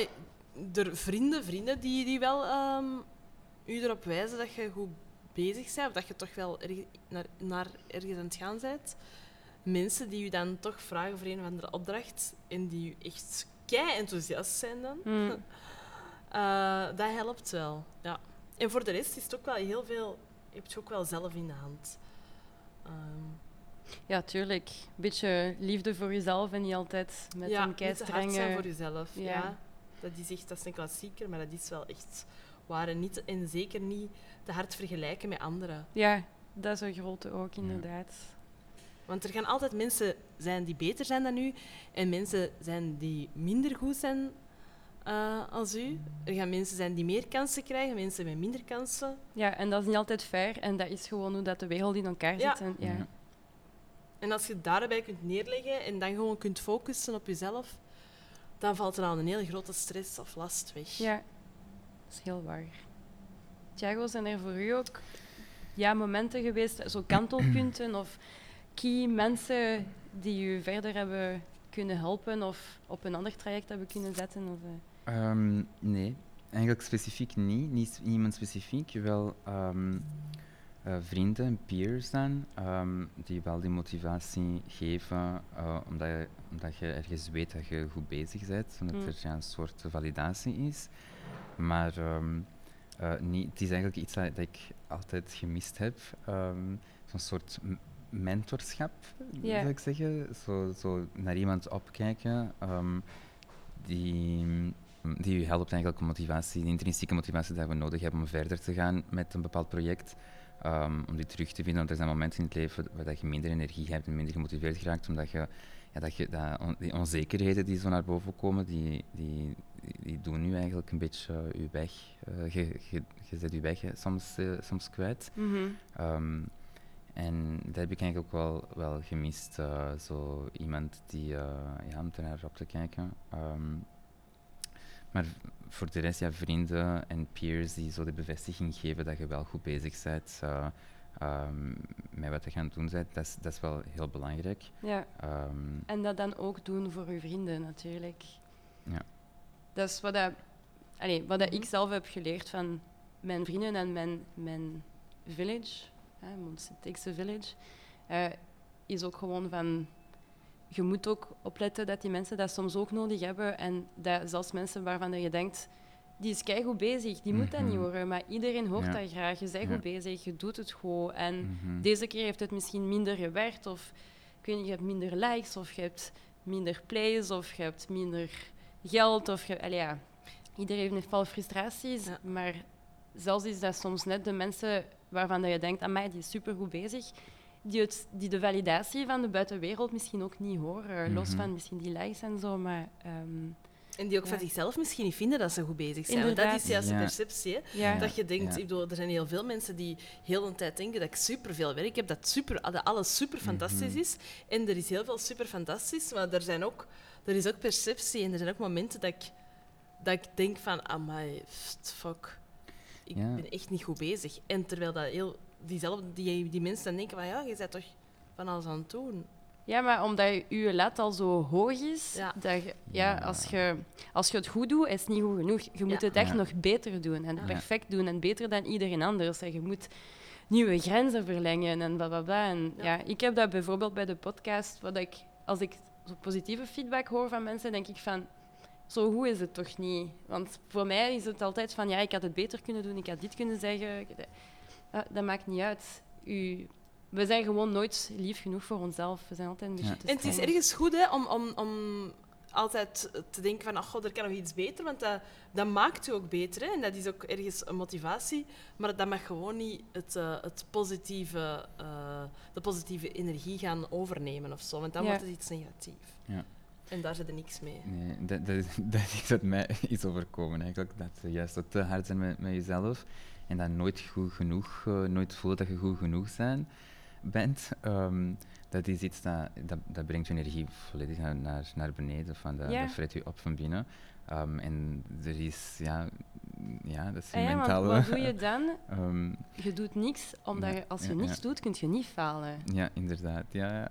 er vrienden, vrienden die, die wel ehm, u erop wijzen dat je goed bezig bent. Of dat je toch wel erg- naar, naar ergens aan het gaan bent. Mensen die u dan toch vragen voor een of andere opdracht. En die u echt kei enthousiast zijn dan. Hmm. <laughs> Eh, dat helpt wel, ja. En voor de rest is het ook wel heel veel... Je hebt je ook wel zelf in de hand. Ehm, Ja, tuurlijk. Een beetje liefde voor jezelf en niet altijd met ja, een te hard zijn keistrenge... voor jezelf. Ja. Ja. Dat, is echt, dat is een klassieker, maar dat is wel echt waar. En, niet, en zeker niet te hard vergelijken met anderen. Ja, dat is een grote ook, inderdaad. Want er gaan altijd mensen zijn die beter zijn dan u en mensen zijn die minder goed zijn eh, als u. Er gaan mensen zijn die meer kansen krijgen, mensen met minder kansen. Ja, en dat is niet altijd fair. En dat is gewoon hoe dat de wereld in elkaar Ja. zit. En, ja. En als je het daarbij kunt neerleggen en dan gewoon kunt focussen op jezelf, dan valt er al een hele grote stress of last weg. Ja, dat is heel waar. Thiago, zijn er voor u ook ja, momenten geweest, zo kantelpunten of key mensen die u verder hebben kunnen helpen of op een ander traject hebben kunnen zetten? Of, eh, Ehm, nee, eigenlijk specifiek niet. Niet iemand specifiek, wel ehm, eh, vrienden, peers dan, ehm, die wel die motivatie geven, eh, omdat, je, omdat je ergens weet dat je goed bezig bent, omdat Mm. er ja, een soort validatie is. Maar eh, niet, het is eigenlijk iets dat, dat ik altijd gemist heb, zo'n soort mentorschap, Ja. zou ik zeggen. Zo, zo naar iemand opkijken. die, die u helpt eigenlijk om motivatie, de intrinsieke motivatie die we nodig hebben om verder te gaan met een bepaald project. ehm, om die terug te vinden, want er zijn momenten in het leven waar dat je minder energie hebt en minder gemotiveerd geraakt, omdat je, ja, dat je dat on- die onzekerheden die zo naar boven komen, die, die, die, doen nu eigenlijk een beetje eh, je weg. eh, je, je, je zet je weg hè, soms, eh, soms kwijt. mhm. Ehm, en dat heb ik eigenlijk ook wel, wel gemist. eh, zo iemand die, eh, ja, om er naar op te kijken. Ehm, maar voor de rest, ja, vrienden en peers die zo de bevestiging geven dat je wel goed bezig bent eh, ehm, met wat je aan het doen bent, dat is, dat is wel heel belangrijk. ja. Ehm, En dat dan ook doen voor uw vrienden, natuurlijk. Ja. Dat is wat, dat, allee, wat dat ik zelf heb geleerd van mijn vrienden en mijn, mijn village, hè, Village, eh, is ook gewoon van... Je moet ook opletten dat die mensen dat soms ook nodig hebben. En dat zelfs mensen waarvan je denkt, die is keigoed bezig, die moet dat niet Mhm. horen. Maar iedereen hoort Ja. dat graag. Je bent Ja. goed bezig, je doet het goed. En mhm. deze keer heeft het misschien minder gewerkt, of ik weet niet, je hebt minder likes, of je hebt minder plays, of je hebt minder geld. Of je, allee, ja, iedereen heeft wel frustraties, Ja. maar zelfs is dat soms net de mensen waarvan dat je denkt, aan mij die is supergoed bezig, die, het, die de validatie van de buitenwereld misschien ook niet horen. Los Mhm. van misschien die likes en zo, maar ehm, En die ook Ja. van zichzelf misschien niet vinden dat ze goed bezig zijn. Want dat is juist de Ja. perceptie. Ja. Dat je denkt, Ja. ik bedoel, er zijn heel veel mensen die heel de tijd denken dat ik superveel werk heb, dat, super, dat alles super fantastisch Mhm. is. En er is heel veel super fantastisch, maar er, zijn ook, er is ook perceptie en er zijn ook momenten dat ik, dat ik denk van, amai, fuck, ik Ja. ben echt niet goed bezig. En terwijl dat heel, diezelfde, die, die mensen dan denken van, ja, je bent toch van alles aan het doen. Ja, maar omdat je, je lat al zo hoog is, Ja. dat je, ja, Ja. als, je, als je het goed doet, is het niet goed genoeg. Je moet Ja. het echt Ja. nog beter doen en Ja. perfect doen en beter dan iedereen anders. En je moet nieuwe grenzen verlengen en bla bla bla. En, Ja. ja. ik heb dat bijvoorbeeld bij de podcast, wat ik, als ik zo positieve feedback hoor van mensen, denk ik van, zo goed is het toch niet? Want voor mij is het altijd van, ja, ik had het beter kunnen doen, ik had dit kunnen zeggen. Ik- Dat, dat maakt niet uit. U, we zijn gewoon nooit lief genoeg voor onszelf. We zijn altijd een beetje Ja. te En het is ergens goed hè, om, om, om altijd te denken van, ach, god, er kan nog iets beter, want dat, dat maakt u ook beter. Hè? En dat is ook ergens een motivatie, maar dat mag gewoon niet het, eh, het positieve, eh, de positieve energie gaan overnemen of zo, want dan Ja. wordt het iets negatiefs. Ja. En daar zit er niks mee. Nee, dat, dat, <laughs> dat is wat mij <laughs> is overkomen eigenlijk. Dat je juist dat te hard zijn met, met jezelf en dat nooit goed genoeg, eh, nooit voelen dat je goed genoeg zijn, bent. Ehm, dat is iets dat, dat, dat brengt je energie volledig naar, naar, naar beneden. Van dat, Ja. dat vreet je op van binnen. Ehm, en er is, ja, ja dat is je Ah ja, mentale... wat doe je dan? <laughs> Ehm, Je doet niks, omdat Ja, je, als je niks doet, kun je niet falen. ja, inderdaad. Ja, ja.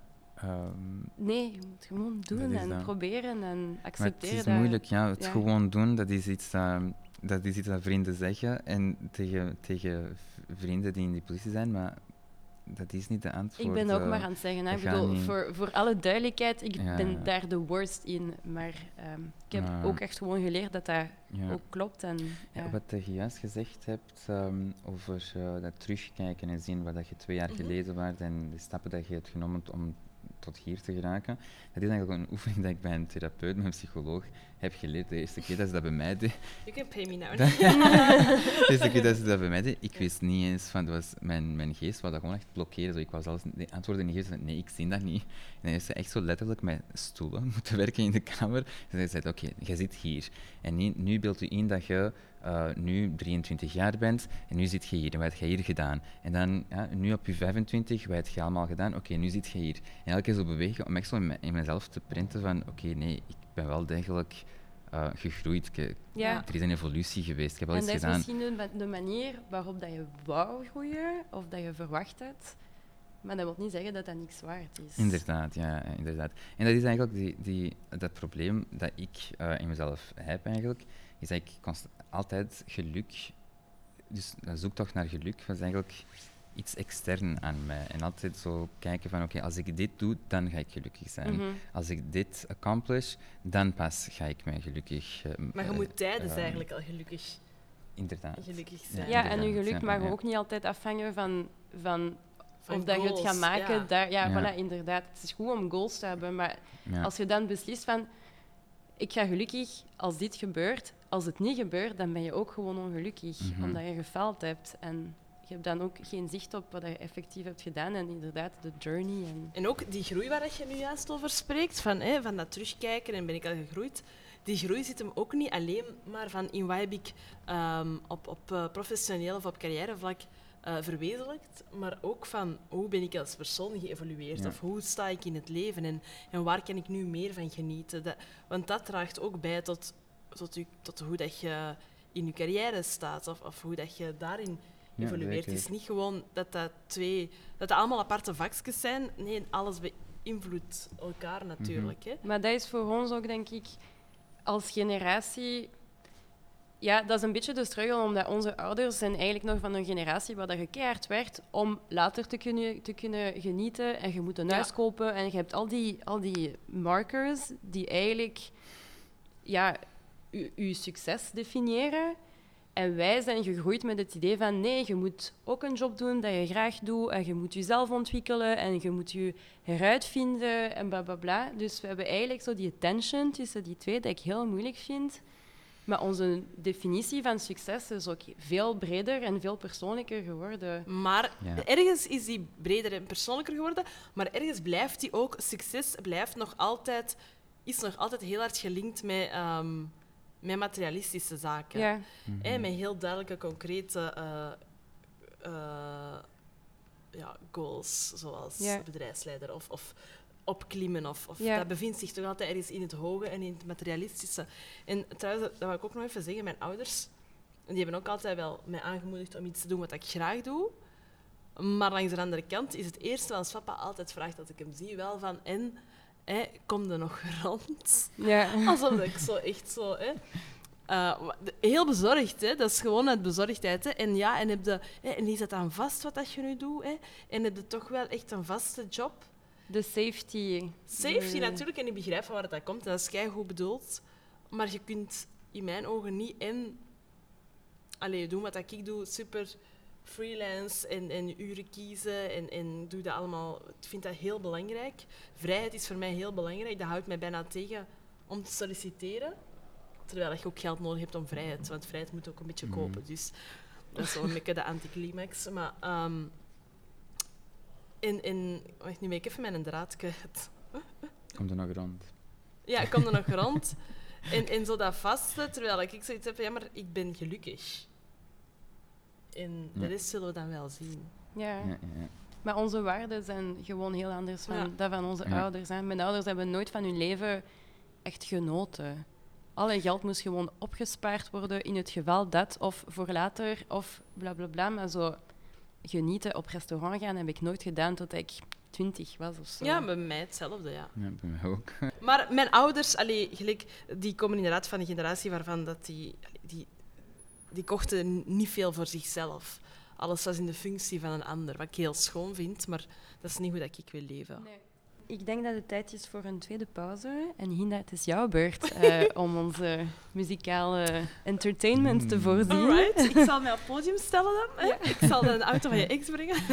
Nee, je moet gewoon doen en dat. proberen en Maar het accepteren is dat... moeilijk, ja. Het ja. gewoon doen, dat is iets dat, dat is iets dat vrienden zeggen. En tegen, tegen vrienden die in die positie zijn. Maar dat is niet de antwoord. Ik ben ook eh, maar aan het zeggen. Hè. Ik bedoel, niet. voor, voor alle duidelijkheid, ik Ja. ben daar de worst in. Maar ehm, ik heb ook echt gewoon geleerd dat dat ja. ook klopt. En, wat je juist gezegd hebt ehm, over eh, dat terugkijken en zien waar dat je twee jaar Mhm. geleden was en de stappen dat je hebt genomen om tot hier te geraken, dat is eigenlijk een oefening dat ik bij een therapeut, bij een psycholoog, heb geleerd. De eerste keer dat ze dat bij mij deed, You can pay me now. de eerste keer dat ze dat bij mij deed, ik wist niet eens van, dat was, mijn, mijn geest wou dat gewoon echt blokkeren. Zo, ik was zelfs de antwoorden niet geven, nee, ik zie dat niet. En dan heeft ze echt zo letterlijk met stoelen <laughs> moeten werken in de kamer. En ze zei, oké, jij zit hier. En nu, nu beeld u in dat je eh, nu 23 jaar bent en nu zit je hier. En wat heb je hier gedaan? En dan, ja, nu op je 25, wat heb je allemaal gedaan? Oké, nu zit je hier. En elke keer zo bewegen om echt zo in, me- in mezelf te printen van, oké, nee, ik ben wel degelijk eh, gegroeid. Ik- Ja. Er is een evolutie geweest. Ik heb al En iets dat is gedaan. misschien de, de manier waarop dat je wou groeien of dat je verwacht hebt. Maar dat wil niet zeggen dat dat niks waard is. Inderdaad, ja, inderdaad. En dat is eigenlijk die, die, dat probleem dat ik eh, in mezelf heb eigenlijk, is dat ik const- altijd geluk, dus dat zoektocht naar geluk was eigenlijk iets extern aan mij. En altijd zo kijken van, oké, als ik dit doe, dan ga ik gelukkig zijn. Mhm. Als ik dit accomplish, dan pas ga ik mij gelukkig... eh, Maar je eh, moet tijdens eigenlijk al gelukkig, Inderdaad. gelukkig Ja, zijn. Ja, en je geluk ja, mag ja. ook niet altijd afhangen van, van, Van of dat je het gaat maken. ja. Daar, ja, Ja. Voilà, inderdaad. Het is goed om goals te hebben, maar Ja. als je dan beslist van... Ik ga gelukkig als dit gebeurt. Als het niet gebeurt, dan ben je ook gewoon ongelukkig. Mhm. Omdat je gefaald hebt. En je hebt dan ook geen zicht op wat je effectief hebt gedaan. En inderdaad, de journey. En... En ook die groei waar dat je nu juist over spreekt, van, hè, van dat terugkijken en ben ik al gegroeid. Die groei zit hem ook niet alleen maar van in wat heb ik ehm, op, op eh, professioneel of op carrièrevlak eh verwezenlijkt, maar ook van hoe ben ik als persoon geëvolueerd Ja. of hoe sta ik in het leven en, en waar kan ik nu meer van genieten. Dat, want dat draagt ook bij tot, tot, u, tot hoe dat je in je carrière staat of, of hoe dat je daarin Ja, evolueert. Het is niet gewoon dat dat twee, dat dat allemaal aparte vakjes zijn. Nee, alles beïnvloedt elkaar natuurlijk. hè. Maar dat is voor ons ook, denk ik, als generatie... Ja, dat is een beetje de struggle, omdat onze ouders zijn eigenlijk nog van een generatie waar dat je keihard werd om later te kunnen, te kunnen genieten. En je moet een Ja. huis kopen en je hebt al die, al die markers die eigenlijk ja, je, je succes definiëren. En wij zijn gegroeid met het idee van nee, je moet ook een job doen dat je graag doet en je moet jezelf ontwikkelen en je moet je heruitvinden en bla bla bla. Dus we hebben eigenlijk zo die tension tussen die twee dat ik heel moeilijk vind. Maar onze definitie van succes is ook veel breder en veel persoonlijker geworden. Maar Ja. ergens is die breder en persoonlijker geworden, maar ergens blijft die ook, succes blijft nog altijd, is nog altijd heel hard gelinkt met, ehm, met materialistische zaken. Ja, Hè, met heel duidelijke, concrete eh, eh, ja, goals, zoals Ja. bedrijfsleider of, of opklimmen. Of, of Ja. Dat bevindt zich toch altijd ergens in het hoge en in het materialistische. En trouwens, dat wil ik ook nog even zeggen, mijn ouders die hebben ook altijd wel mij aangemoedigd om iets te doen wat ik graag doe. Maar langs de andere kant is het eerste wat papa altijd vraagt dat ik hem zie, wel van... En, hè, kom er nog <laughs> rond? ja. Alsof ik zo echt zo... Hè, eh, heel bezorgd, hè? dat is gewoon uit bezorgdheid. Hè? En ja, en, heb hè, en is dat dan vast wat dat je nu doet? Hè? En heb je toch wel echt een vaste job? De safety. Safety De- natuurlijk, en ik begrijp van waar dat komt, en dat is keigoed bedoeld. Maar je kunt in mijn ogen niet en allee, doen wat dat ik doe, super freelance en, en uren kiezen en, en doe dat allemaal. Ik vind dat heel belangrijk. Vrijheid is voor mij heel belangrijk. Dat houdt mij bijna tegen om te solliciteren. Terwijl je ook geld nodig hebt om vrijheid, want vrijheid moet ook een beetje Mhm. kopen. Dus dat is wel een beetje de anticlimax. Maar ehm en, en, wacht, nu ben ik even mijn draad kwijt. Komt er nog rond. Ja, ik kom er nog rond. En, en zo dat vaste, terwijl ik zoiets heb, ja, maar ik ben gelukkig. En de Ja. rest zullen we dan wel zien. Ja. Ja, ja, ja. Maar onze waarden zijn gewoon heel anders van Ja. dat van onze Ja. ouders. Hè. Mijn ouders hebben nooit van hun leven echt genoten. Alle geld moest gewoon opgespaard worden in het geval dat, of voor later, of bla bla bla. Maar zo genieten op restaurant gaan heb ik nooit gedaan tot ik twintig was of zo. Ja, bij mij hetzelfde, ja. Ja, bij mij ook. <laughs> Maar mijn ouders, allee, gelijk, die komen inderdaad van een generatie waarvan dat die, die, die kochten niet veel voor zichzelf. alles was in de functie van een ander. Wat ik heel schoon vind, maar dat is niet hoe dat ik wil leven. Nee. Ik denk dat het tijd is voor een tweede pauze. En Hinda, het is jouw beurt <laughs> eh, om onze muzikale entertainment te voorzien. Alright, <laughs> ik zal mij op het podium stellen dan. hè. Ik zal de auto van je ex brengen. <laughs>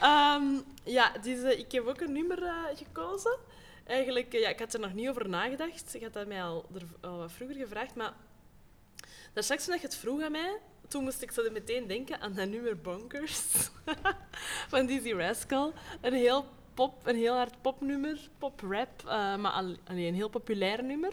Ehm, ja, dus, eh, ik heb ook een nummer eh, gekozen. Eigenlijk, ja, ik had er nog niet over nagedacht. Ik had dat mij al, er, al wat vroeger gevraagd, maar daar straks toen je het vroeg aan mij, toen moest ik zo meteen denken aan dat nummer Bonkers van Dizzy Rascal. Een heel pop, een heel hard popnummer, pop-rap, eh, maar al, allee, een heel populair nummer.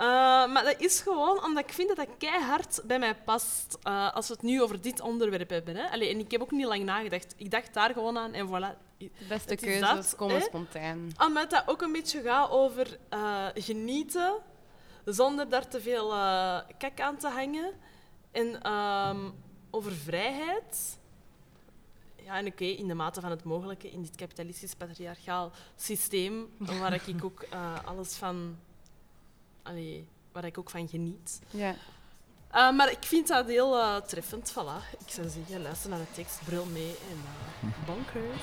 Uh, maar dat is gewoon omdat ik vind dat dat keihard bij mij past eh, als we het nu over dit onderwerp hebben. Hè. Allee, en ik heb ook niet lang nagedacht. Ik dacht daar gewoon aan en voilà. De beste keuzes komen hè? spontaan. Omdat dat ook een beetje gaat over eh, genieten zonder daar te veel eh, kak aan te hangen. En ehm, over vrijheid. Ja, en oké, in de mate van het mogelijke in dit kapitalistisch patriarchaal systeem, waar ik <laughs> ook eh, alles van, allee, waar ik ook van geniet. Ja. Uh, maar ik vind dat heel eh, treffend. Voilà. Ik zou zeggen, luister naar de tekst, bril mee en bonkers.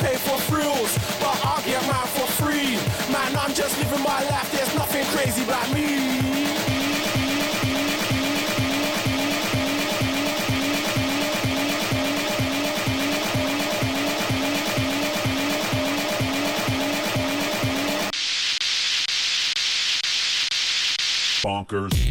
Bonkers.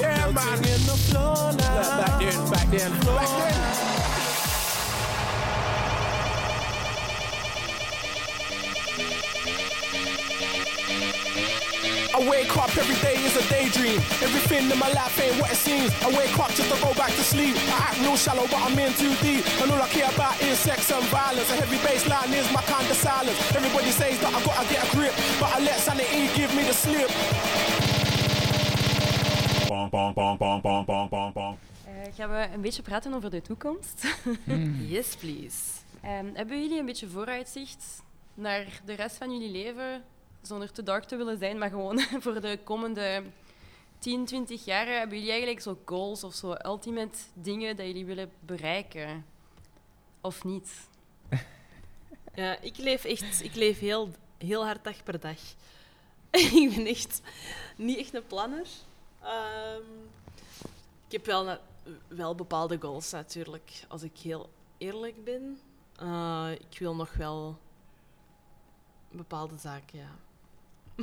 Yeah, man. Floor now. Back then, back then, back then. I wake up every day is a daydream. Everything in my life ain't what it seems. I wake up just to go back to sleep. I act real shallow, but I'm in too deep. And all I care about sex and violence. A heavy bass line is my kind of silence. Everybody says that I gotta get a grip, but I let sanity give me the slip. Eh, gaan we een beetje praten over de toekomst? <laughs> Yes, please. Ehm, hebben jullie een beetje vooruitzicht naar de rest van jullie leven? Zonder te dark te willen zijn, maar gewoon <laughs> voor de komende 10, 20 jaar. Hebben jullie eigenlijk zo goals of zo ultimate dingen dat jullie willen bereiken? Of niet? <laughs> Ja, ik leef echt ik leef heel, heel hard dag per dag. ik ben echt niet echt een planner. Ehm, ik heb wel, wel bepaalde goals natuurlijk, als ik heel eerlijk ben. Eh, ik wil nog wel bepaalde zaken, ja. <laughs>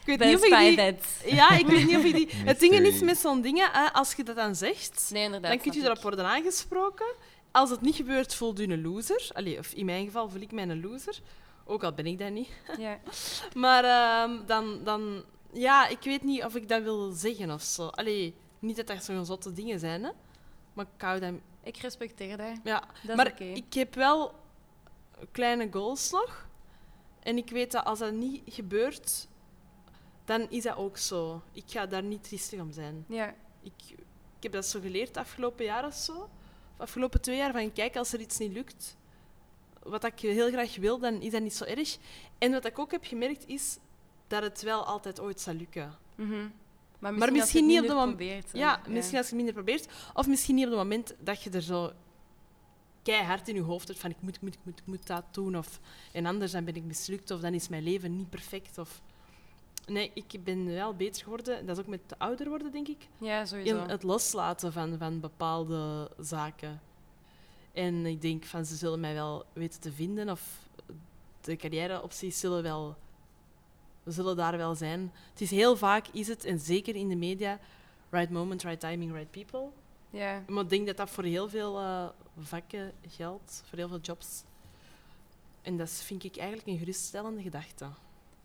ik weet niet of ik die... Ja, ik weet niet of je die... Het ding is Mystery. met zo'n dingen, hè, als je dat dan zegt, Nee, inderdaad. dan kun je erop worden aangesproken. Als het niet gebeurt, voelt u een loser. Allee, of in mijn geval voel ik mij een loser. Ook al ben ik dat niet. ik. Ja. <laughs> Maar ehm, dan, dan... Ja, ik weet niet of ik dat wil zeggen of zo. Allee, niet dat dat zo'n zotte dingen zijn, hè. Maar ik hou dat... Ik respecteer dat. Ja, Dat is maar ik heb wel kleine goals nog. En ik weet dat als dat niet gebeurt, dan is dat ook zo. Ik ga daar niet triestig om zijn. Ja. Ik, ik heb dat zo geleerd afgelopen jaar of zo. Of afgelopen twee jaar. Van kijk, als er iets niet lukt, wat ik heel graag wil, dan is dat niet zo erg. En wat ik ook heb gemerkt is dat het wel altijd ooit zal lukken. Mhm. Maar Maar misschien, misschien niet op het moment. probeert. Ja, misschien als je minder probeert. Of misschien niet op het moment dat je er zo keihard in je hoofd hebt van ik moet, ik moet, ik moet, ik moet dat doen. Of, en anders dan ben ik mislukt of dan is mijn leven niet perfect. Of... Nee, ik ben wel beter geworden. Dat is ook met de ouder worden, denk ik. Ja, In sowieso. het loslaten van, van bepaalde zaken. En ik denk van ze zullen mij wel weten te vinden. Of de carrièreopties zullen wel zullen daar wel zijn. Het is heel vaak is het, en zeker in de media, right moment, right timing, right people. Ja. Maar ik denk dat dat voor heel veel eh, vakken geldt, voor heel veel jobs. En dat vind ik eigenlijk een geruststellende gedachte.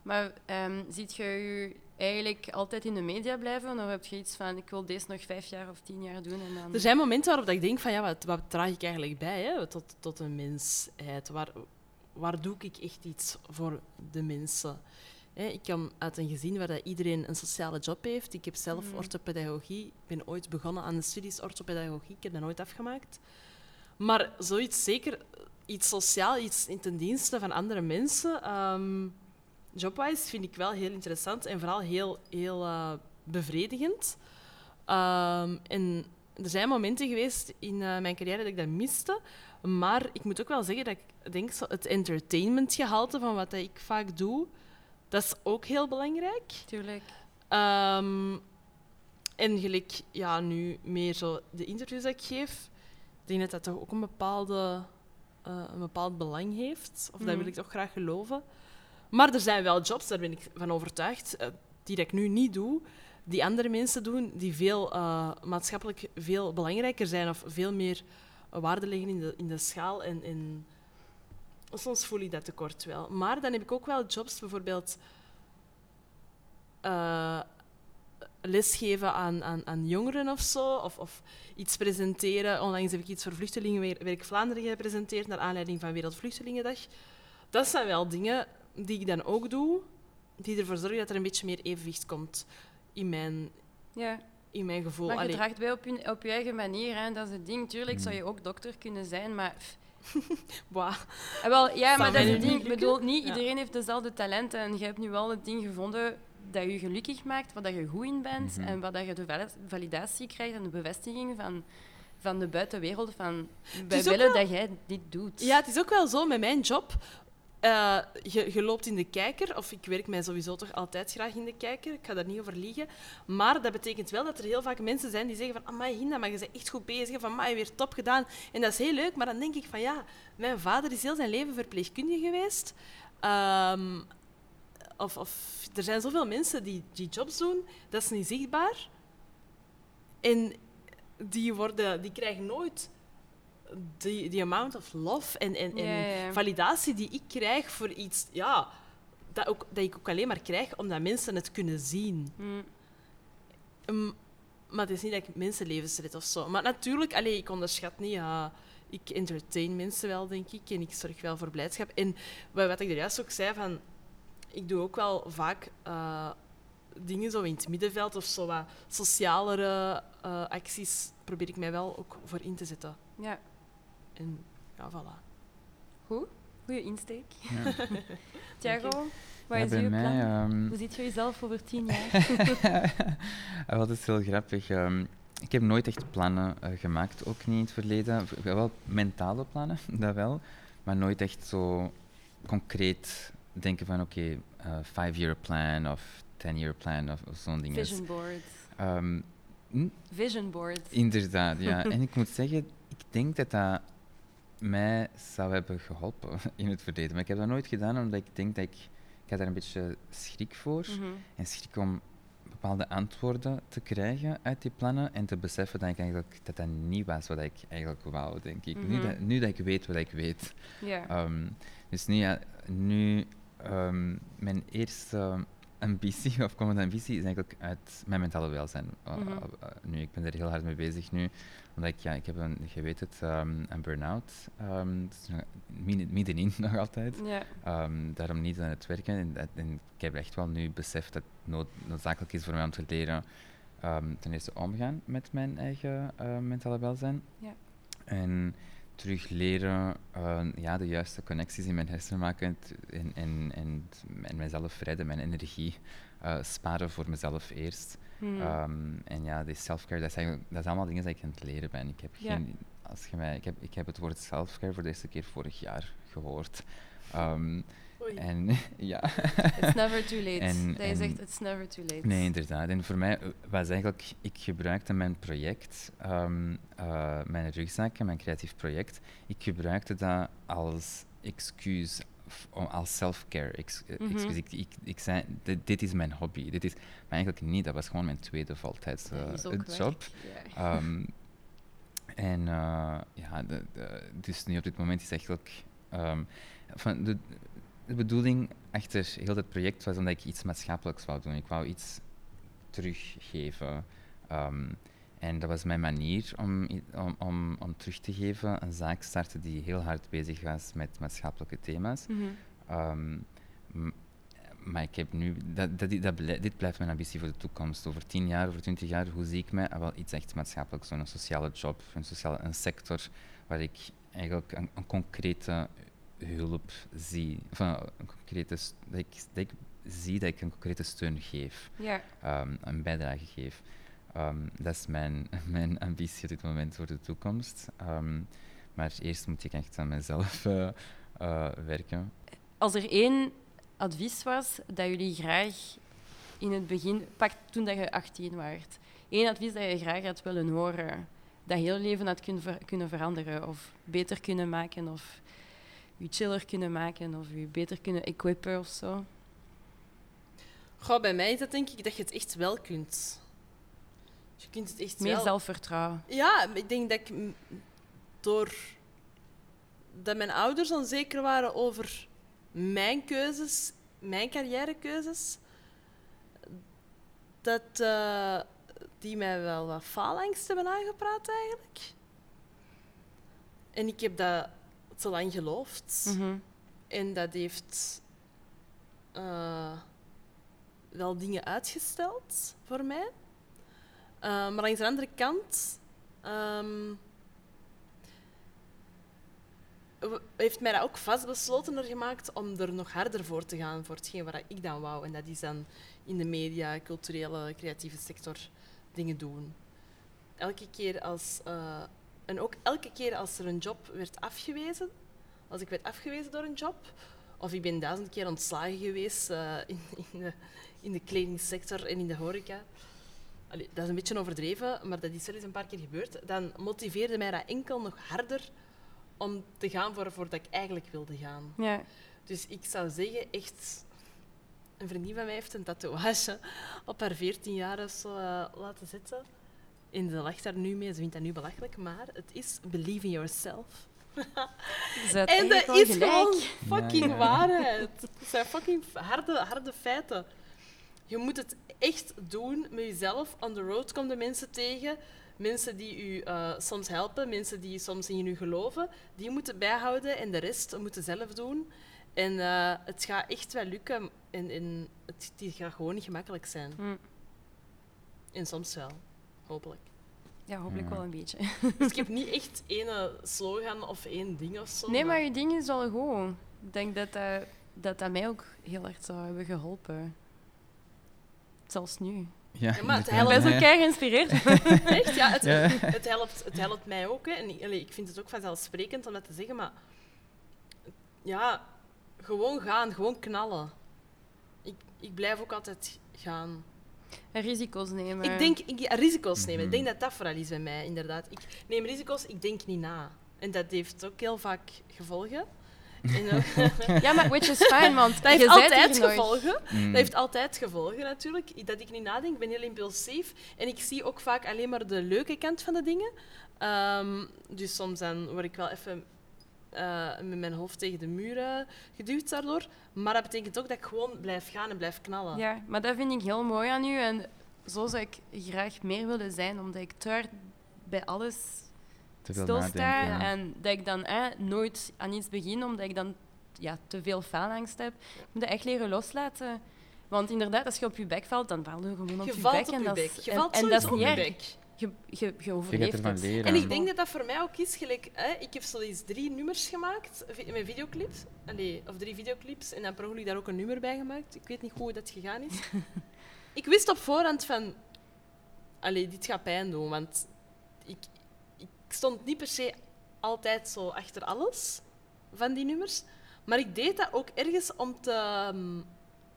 Maar ehm ziet je je eigenlijk altijd in de media blijven? Of heb je iets van, ik wil deze nog vijf jaar of tien jaar doen? En dan... Er zijn momenten waarop dat ik denk van ja, wat, wat draag ik eigenlijk bij hè, tot, tot een mensheid? Waar, waar doe ik echt iets voor de mensen? Ik kom uit een gezin waar dat iedereen een sociale job heeft. Ik heb zelf Mhm. orthopedagogie. Ik ben ooit begonnen aan de studies orthopedagogie. Ik heb dat nooit afgemaakt. Maar zoiets zeker, iets sociaal, iets in ten dienste van andere mensen, ehm jobwise vind ik wel heel interessant en vooral heel, heel eh, bevredigend. Ehm, en er zijn momenten geweest in eh, mijn carrière dat ik dat miste. Maar ik moet ook wel zeggen dat ik denk zo het entertainmentgehalte van wat ik vaak doe, dat is ook heel belangrijk. Tuurlijk. Ehm, en gelijk ja, nu meer zo de interviews dat ik geef, ik denk dat dat toch ook een, bepaalde, eh, een bepaald belang heeft. Of dat Mhm. wil ik toch graag geloven. Maar er zijn wel jobs, daar ben ik van overtuigd, eh, die dat ik nu niet doe, die andere mensen doen, die veel eh, maatschappelijk veel belangrijker zijn of veel meer waarde leggen in de, in de schaal. En, en soms voel ik dat tekort wel. Maar dan heb ik ook wel jobs, bijvoorbeeld eh, lesgeven aan, aan, aan jongeren of zo, of, of iets presenteren. Onlangs heb ik iets voor Vluchtelingenwerk Vlaanderen gepresenteerd naar aanleiding van Wereldvluchtelingendag. Dat zijn wel dingen die ik dan ook doe, die ervoor zorgen dat er een beetje meer evenwicht komt in mijn, Ja. in mijn gevoel. Maar je draagt bij op je, op je eigen manier. Hè. Dat is het ding. Tuurlijk zou je ook dokter kunnen zijn, maar... pff. <laughs> wauw. Ah, wel, ja, maar dat is het ding. niet Ik bedoel, niet Ja. iedereen heeft dezelfde talenten. En je hebt nu wel het ding gevonden dat je gelukkig maakt, waar dat je goed in bent. Mhm. En waar dat je de val- validatie krijgt en de bevestiging van, van de buitenwereld. Van, wij willen wel- dat jij dit doet. Ja, het is ook wel zo met mijn job. Eh, je, loopt in de kijker, of ik werk mij sowieso toch altijd graag in de kijker, ik ga daar niet over liegen. Maar dat betekent wel dat er heel vaak mensen zijn die zeggen van amai Hinda, maar je bent echt goed bezig, van amai, weer top gedaan. En dat is heel leuk, maar dan denk ik van ja, mijn vader is heel zijn leven verpleegkundige geweest. Ehm, of, of, er zijn zoveel mensen die die jobs doen, dat is niet zichtbaar. En die, worden, die krijgen nooit die, die amount of love en, en, en validatie die ik krijg voor iets, ja, dat, ook, dat ik ook alleen maar krijg omdat mensen het kunnen zien. Mm. Um, maar het is niet dat ik mensenlevens red of zo. Maar natuurlijk, allee, ik onderschat niet. ik entertain mensen wel, denk ik. En ik zorg wel voor blijdschap. En wat wat ik er juist ook zei, van, ik doe ook wel vaak eh, dingen zo in het middenveld of zo wat socialere eh, acties probeer ik mij wel ook voor in te zetten. Ja, En ja, voilà. goed. Goeie insteek. Ja. <laughs> Thiago, wat Ja, is uw mij, plan? ehm, Hoe ziet je jezelf over tien <laughs> jaar? Ah, Wat is heel grappig. ehm, ik heb nooit echt plannen eh, gemaakt, ook niet in het verleden. Wel mentale plannen, <laughs> dat wel. Maar nooit echt zo concreet denken van oké, eh, five-year plan of ten-year plan of, of zo'n ding. Vision board. Ehm, hm, Vision board. inderdaad, ja. en ik moet zeggen, ik denk dat dat mij zou hebben geholpen <laughs> in het verleden. Maar ik heb dat nooit gedaan omdat ik denk dat ik... Ik had daar een beetje schrik voor. Mhm. En schrik om bepaalde antwoorden te krijgen uit die plannen en te beseffen dat, ik eigenlijk, dat dat niet was wat ik eigenlijk wou, denk ik. nu, Mhm. dat, nu dat ik weet wat ik weet. Ehm, dus nu, ja, nu ehm, mijn eerste ambitie, <laughs> of komende ambitie, is eigenlijk uit mijn mentale welzijn. Uh, Mhm. uh, uh, nu, ik ben er heel hard mee bezig nu, omdat ik, ja, ik heb een, je weet het, ehm, een burn-out. midden- middenin <laughs> nog altijd. ja. Ehm, daarom niet aan het werken. En, dat- en ik heb echt wel nu beseft dat het nood, noodzakelijk is voor mij om te leren ehm, ten eerste omgaan met mijn eigen eh, mentale welzijn. Ja. En terug leren eh, ja, de juiste connecties in mijn hersenen maken en, en, en, en mijzelf redden, mijn energie eh, sparen voor mezelf eerst. Hmm. Ehm, en ja, die self-care, dat, dat is allemaal dingen die ik aan het leren ben. Ik heb, Ja. geen, als je mij, ik, heb, ik heb het woord self-care voor de eerste keer vorig jaar gehoord. Ehm, Oei. en <laughs> ja, It's never too late. <laughs> En- dat je zegt, it's never too late. nee, inderdaad. En voor mij eh, was eigenlijk, ik gebruikte mijn project, ehm, eh, mijn rugzak en mijn creatief project, ik gebruikte dat als excuus, als self-care. Ex, eh, Mhm. excuus. Ik, ik, ik zei, dit, dit is mijn hobby. Dit is, maar eigenlijk niet, dat was gewoon mijn tweede voltijds job. Ehm, en ja, de, de- dus nu op dit moment is eigenlijk. ehm, van de, de bedoeling achter heel dat project was omdat ik iets maatschappelijks wou doen. Ik wou iets teruggeven. Ehm, en dat was mijn manier om, om, om, om terug te geven. Een zaak starten die heel hard bezig was met maatschappelijke thema's. Mhm. Ehm, maar ik heb nu, dat, dat, dat blij- dit blijft mijn ambitie voor de toekomst. Over tien jaar, over twintig jaar, hoe zie ik mij? Ah, wel iets echt maatschappelijks, een sociale job, een, sociale, een sector waar ik eigenlijk een, een concrete hulp zie. Een concrete, dat, ik, dat ik zie dat ik een concrete steun geef, Ja. ehm, een bijdrage geef. Ehm, dat is mijn, <laughs> mijn ambitie op dit moment voor de toekomst. Ehm, maar eerst moet ik echt aan mezelf eh, eh, werken. Als er één advies was dat jullie graag in het begin, pak toen dat je 18 waart, één advies dat je graag had willen horen, dat heel leven had kunnen, ver- kunnen veranderen of beter kunnen maken of je chiller kunnen maken of je beter kunnen equippen of zo. Goh, bij mij is dat denk ik dat je het echt wel kunt. Je kunt het echt Meer wel. zelfvertrouwen. Ja, ik denk dat ik door dat mijn ouders onzeker waren over mijn keuzes, mijn carrièrekeuzes, dat eh, die mij wel wat faalangst hebben aangepraat eigenlijk. En ik heb dat te lang geloofd. Mhm. En dat heeft eh, wel dingen uitgesteld voor mij. Eh, maar langs de andere kant ehm, heeft mij dat ook vastbeslotener gemaakt om er nog harder voor te gaan voor hetgeen wat ik dan wou. En dat is dan in de media, culturele, creatieve sector dingen doen. Elke keer als, eh, en ook elke keer als er een job werd afgewezen, als ik werd afgewezen door een job, of ik ben duizend keer ontslagen geweest eh, in, in, de, in de kledingsector en in de horeca. Allee, dat is een beetje overdreven, maar dat is wel eens een paar keer gebeurd. Dan motiveerde mij dat enkel nog harder om te gaan voor, voor dat ik eigenlijk wilde gaan. Ja. Dus ik zou zeggen, echt... Een vriendin van mij heeft een tatoeage op haar 14 jaar of zo eh, laten zetten. En ze lacht daar nu mee, ze vindt dat nu belachelijk, maar het is believe in yourself. <laughs> En dat is gelijk. gewoon fucking Ja, ja. waarheid. Het zijn fucking harde, harde feiten. Je moet het echt doen met jezelf. On the road komen de mensen tegen. Mensen die u eh, soms helpen, mensen die soms in u geloven. Die moeten bijhouden en de rest moeten zelf doen. En eh, het gaat echt wel lukken. En, en het, het gaat gewoon niet gemakkelijk zijn. Hm. En soms wel. Hopelijk. Ja, hopelijk wel een beetje. <laughs> Dus ik heb niet echt één slogan of één ding of zo. Nee, maar je ding is wel goed. Ik denk dat dat, dat, dat mij ook heel erg zou hebben geholpen. Zelfs nu. Ja, Ja, maar het Ik inderdaad. ben zo Ja. kei geïnspireerd. <laughs> Echt? Ja, het, Ja. Het, helpt, het helpt mij ook. Hè. En allee, ik vind het ook vanzelfsprekend om dat te zeggen, maar ja, gewoon gaan, gewoon knallen. Ik, ik blijf ook altijd gaan. Risico's nemen. Ik denk, ik, ja, risico's nemen. Ik Mhm. denk dat dat vooral is bij mij, inderdaad. Ik neem risico's, ik denk niet na. En dat heeft ook heel vaak gevolgen. <laughs> Ja, maar which is fine, want dat heeft altijd gevolgen. Mm. Dat heeft altijd gevolgen natuurlijk. Dat ik niet nadenk, ik ben heel impulsief. En ik zie ook vaak alleen maar de leuke kant van de dingen. Ehm, dus soms dan word ik wel even eh, met mijn hoofd tegen de muur eh, geduwd daardoor. Maar dat betekent ook dat ik gewoon blijf gaan en blijf knallen. Ja, maar dat vind ik heel mooi aan u. En zo zou ik graag meer willen zijn, omdat ik te hard bij alles Te veel stilsta. ja. En dat ik dan eh, nooit aan iets begin, omdat ik dan ja, te veel faalangst heb. Ik moet dat echt leren loslaten. Want inderdaad, als je op je bek valt, dan val je gewoon op Je je valt bek. op en je dat bek. is- Je en- valt en dat is niet erg. Je, je, je overleeft het. leren. En ik denk dat dat voor mij ook is gelijk. Hè, ik heb zo eens drie nummers gemaakt met videoclips. Allee, of drie videoclips. En dan per ongeluk daar ook een nummer bij gemaakt. Ik weet niet hoe dat gegaan is. <laughs> ik wist op voorhand van. allee, dit gaat pijn doen. Want ik, ik stond niet per se altijd zo achter alles van die nummers. Maar ik deed dat ook ergens om, te, ehm,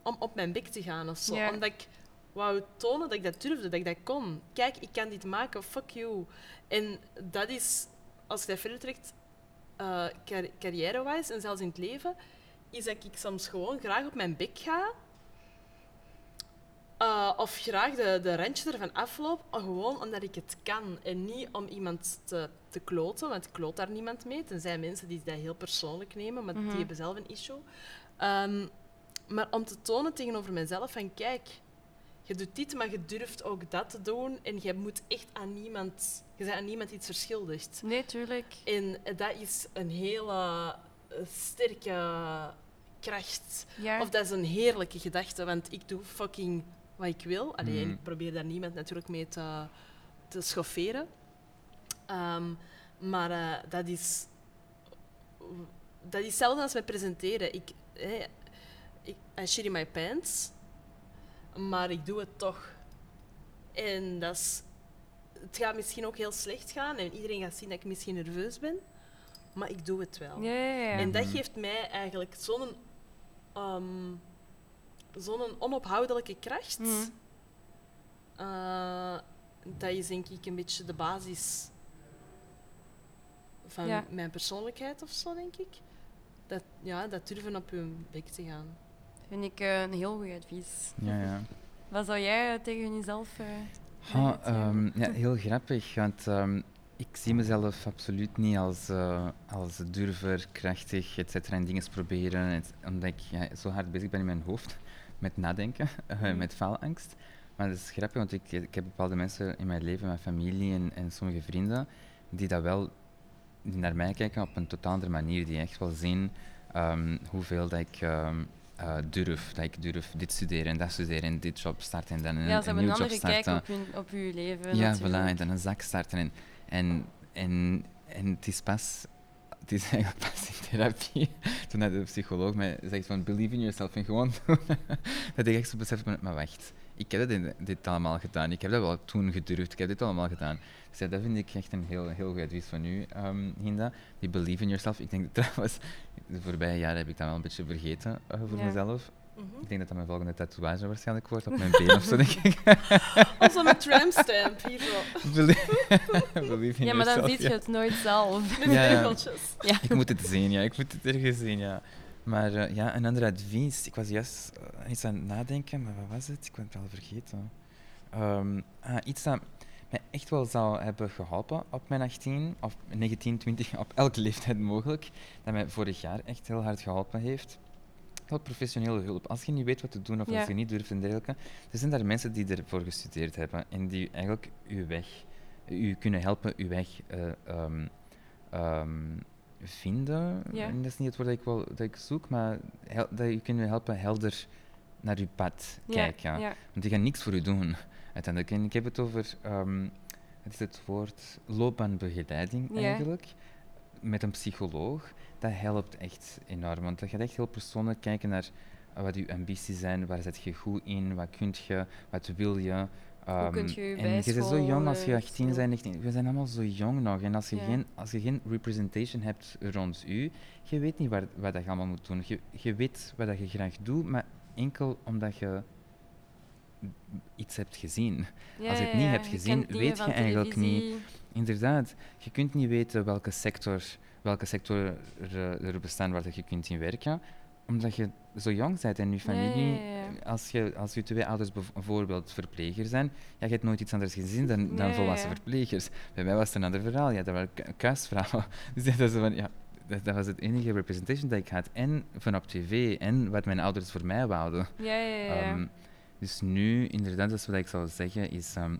om op mijn bek te gaan of zo. Ja. Omdat ik wou tonen dat ik dat durfde, dat ik dat kon. Kijk, ik kan dit maken, fuck you. En dat is, als je dat verder trekt, eh, car- carrière-wise en zelfs in het leven, is dat ik soms gewoon graag op mijn bek ga. Eh, of graag de, de randje ervan afloop, gewoon omdat ik het kan. En niet om iemand te, te kloten, want ik kloot daar niemand mee. Tenzij mensen die dat heel persoonlijk nemen, maar Mhm. die hebben zelf een issue. Ehm, maar om te tonen tegenover mezelf van kijk, je doet dit, maar je durft ook dat te doen. En je moet echt aan niemand, je bent aan niemand iets verschuldigd. Nee, tuurlijk. En dat is een hele eh, sterke kracht. Ja. Of dat is een heerlijke gedachte, want ik doe fucking wat ik wil. Allee, en Mhm. ik probeer daar niemand natuurlijk mee te, te schofferen. Ehm, maar eh, dat is... Dat is hetzelfde als met presenteren. Ik, eh, ik, I shit in my pants, maar ik doe het toch. En dat is... Het gaat misschien ook heel slecht gaan en iedereen gaat zien dat ik misschien nerveus ben, maar ik doe het wel. Ja, ja, ja. En dat geeft mij eigenlijk zo'n ehm, zo'n onophoudelijke kracht. Mhm. Eh, dat is denk ik een beetje de basis van Ja. mijn persoonlijkheid of zo, denk ik. Dat, ja, dat durven op hun bek te gaan. Vind ik eh, een heel goed advies. Ja, ja. <laughs> Wat zou jij eh, tegen jezelf eh Ha, ehm, ja, heel grappig, want ehm, ik zie mezelf absoluut niet als, als durver, krachtig, et cetera, en dingen proberen, et- omdat ik ja, zo hard bezig ben in mijn hoofd <laughs> met nadenken, <laughs> Mhm. met faalangst. Maar dat is grappig, want ik, ik heb bepaalde mensen in mijn leven, mijn familie en, en sommige vrienden, die dat wel die naar mij kijken op een totaal andere manier, die echt wel zien ehm, hoeveel dat ik eh, durf, dat ik durf dit studeren en dat studeren en dit job starten en dan een, ja, een ze hebben nieuw een job andere kijk starten. op, hun, op uw leven. Ja, voilà, en dan een zak starten. En, en, en, en het is pas, het is <laughs> eigenlijk pas in therapie, toen de psycholoog mij zegt van believe in yourself en gewoon <laughs> doen, dat ik echt zo besef maar wacht, ik heb dit, dit allemaal gedaan, ik heb dat wel toen gedurfd, ik heb dit allemaal gedaan. Dus ja, dat vind ik echt een heel, heel goed advies van u, ehm, Hinda, die believe in yourself. Ik denk dat trouwens, de voorbije jaren heb ik dat wel een beetje vergeten eh, voor Ja. mezelf. Mhm. Ik denk dat dat mijn volgende tatoeage waarschijnlijk wordt, op mijn been of zo, denk ik. <laughs> Also met tramstamp, hier zo. Believe, <laughs> believe in Ja, maar dan yourself, zie ja. je het nooit zelf. Met Ja. Ja. Ik moet het zien, ja. Ik moet het ergens zien, ja. Maar eh, ja, een ander advies. Ik was juist eh, iets aan het nadenken, maar wat was het? Ik ben het al vergeten. Ehm, ah, iets dat mij echt wel zou hebben geholpen op mijn 18 of 19, 20, <laughs> op elke leeftijd mogelijk. Dat mij vorig jaar echt heel hard geholpen heeft. Heel professionele hulp. Als je niet weet wat te doen of Ja. als je niet durft en dergelijke, er zijn daar mensen die ervoor gestudeerd hebben en die eigenlijk uw weg, u kunnen helpen uw weg eh, ehm, vinden. Ja. En dat is niet het woord dat ik, wel, dat ik zoek, maar hel- dat je kunnen helpen helder naar uw pad kijken. ja. Want die gaan niks voor u doen, <laughs> uiteindelijk. En ik heb het over, ehm het is het woord loopbaanbegeleiding eigenlijk, met een psycholoog. Dat helpt echt enorm, want dat gaat echt heel persoonlijk kijken naar eh, wat uw ambities zijn, waar zit je goed in, wat kunt je, wat wil je. Ehm, kunt je je en je bent zo jong als je bijscholen, 18 veel. bent, 19, we zijn allemaal zo jong nog. En als je, Ja. geen, als je geen representation hebt rond u, je weet niet waar, wat je allemaal moet doen. Je, je weet wat dat je graag doet, maar enkel omdat je iets hebt gezien. Ja, Als je het niet ja. hebt gezien, weet je eigenlijk niet. Inderdaad, je kunt niet weten welke sector, welke sector er, er bestaan waar dat je kunt in werken, omdat je zo jong bent en je familie, ja, ja. als je, als je twee ouders bijvoorbeeld verpleger zijn, ja, je hebt nooit iets anders gezien dan, dan volwassen verplegers. Bij mij was het een ander verhaal, ja, <laughs> dat waren ku- kuisvrouwen. Dus dat, is van, ja, dat, dat was het enige representation dat ik had, en van op tv, en wat mijn ouders voor mij wouden. Ja, ja, ja. ja. Ehm, dus nu, inderdaad, dat is wat ik zou zeggen, is... ehm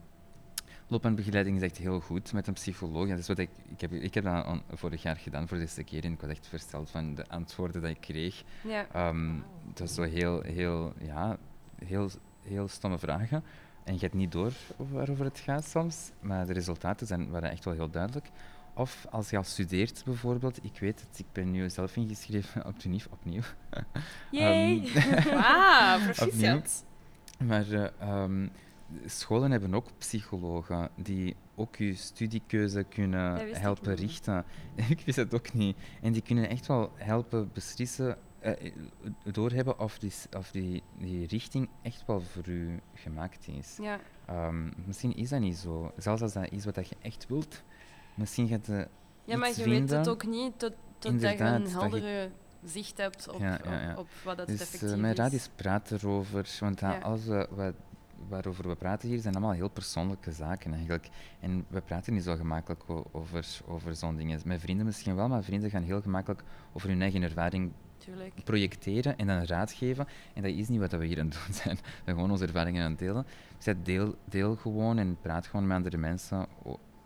loopbaanbegeleiding is echt heel goed met een psycholoog. Ja, dat is wat ik, ik, heb, ik heb dat vorig jaar gedaan voor de eerste keer en ik was echt versteld van de antwoorden die ik kreeg. ja. Ehm dat is zo heel, heel, ja, heel, heel stomme vragen. En je hebt niet door waarover het gaat soms, maar de resultaten zijn, waren echt wel heel duidelijk. Of als je al studeert bijvoorbeeld, ik weet het, ik ben nu zelf ingeschreven op TUNIF opnieuw. Yay! Ehm, <laughs> Wauw, proficiat. Maar ehm, scholen hebben ook psychologen die ook je studiekeuze kunnen helpen richten. <laughs> ik wist dat ook niet. En die kunnen echt wel helpen beslissen, eh, doorhebben of, die, of die, die richting echt wel voor u gemaakt is. Ja, Ehm, misschien is dat niet zo. Zelfs als dat is wat je echt wilt, misschien gaat de ja maar je weet het ook niet tot, totdat je een heldere zicht hebt op, Ja, ja, ja. Op, op wat dat Dus effectief eh, mijn raad is. is praat erover, want alles we, wat- waarover we praten hier zijn allemaal heel persoonlijke zaken eigenlijk. En we praten niet zo gemakkelijk over, over zo'n dingen. Met vrienden misschien wel, maar vrienden gaan heel gemakkelijk over hun eigen ervaring Tuurlijk. projecteren en dan raad geven. En dat is niet wat we hier aan het doen <laughs> zijn. We zijn gewoon onze ervaringen aan het delen. Dus deel, deel gewoon en praat gewoon met andere mensen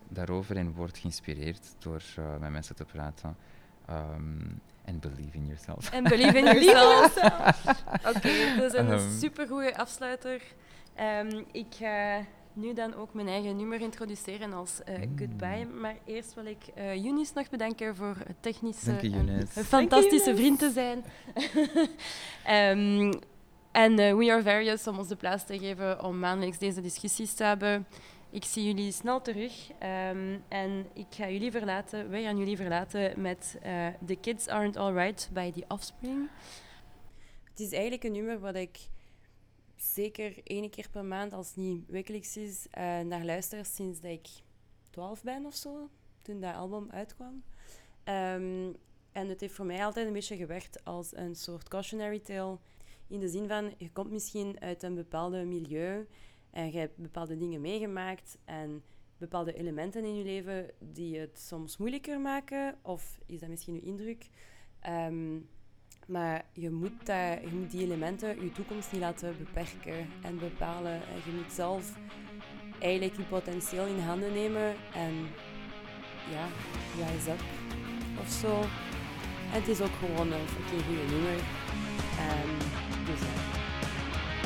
daarover en word geïnspireerd door eh, met mensen te praten. Ehm, En believe in yourself. En believe in <laughs> yourself. Oké, dat is een Ehm. supergoeie afsluiter. Ehm, ik ga nu dan ook mijn eigen nummer introduceren als eh, Mm. Goodbye. Maar eerst wil ik eh Younis nog bedanken voor het technische Dank je, en een fantastische Younis. vriend te zijn. <laughs> Ehm, en eh, We Are Various om ons de plaats te geven om maandelijks deze discussies te hebben. Ik zie jullie snel terug ehm, en ik ga jullie verlaten, wij gaan jullie verlaten met eh, The Kids Aren't Alright bij The Offspring. Het is eigenlijk een nummer wat ik zeker één keer per maand, als het niet wekelijks is, eh, naar luister sinds dat ik 12 ben of zo, toen dat album uitkwam. Ehm, en het heeft voor mij altijd een beetje gewerkt als een soort cautionary tale. In de zin van, je komt misschien uit een bepaalde milieu en je hebt bepaalde dingen meegemaakt en bepaalde elementen in je leven die het soms moeilijker maken. Of is dat misschien uw indruk? Ehm, maar je moet, dat, je moet die elementen je toekomst niet laten beperken en bepalen. En je moet zelf eigenlijk je potentieel in handen nemen en ja, rise up of zo. En het is ook gewoon een fucking goede nummer. Ehm, dus ja.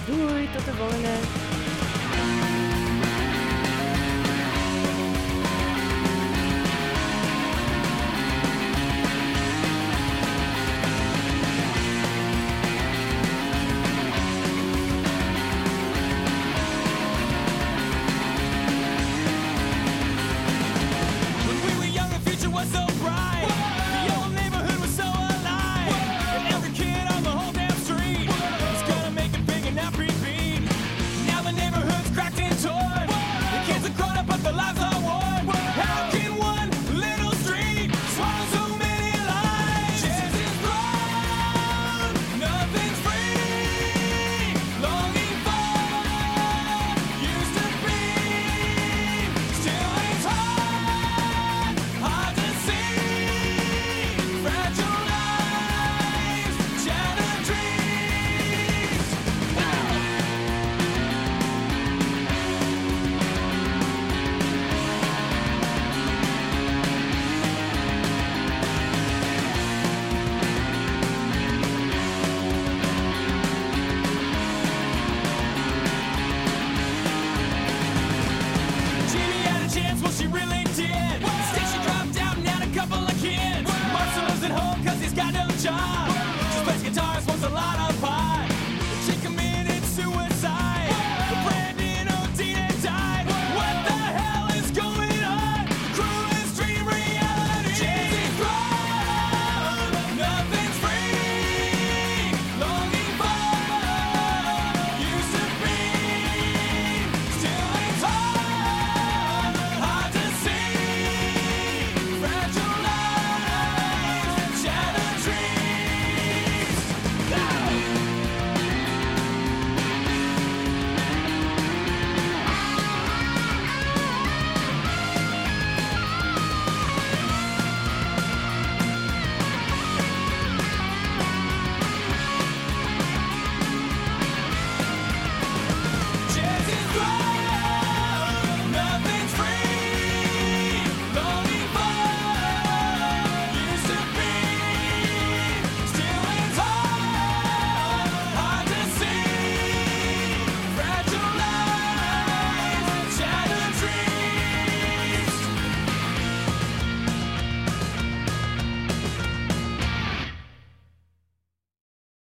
Doei, tot de volgende.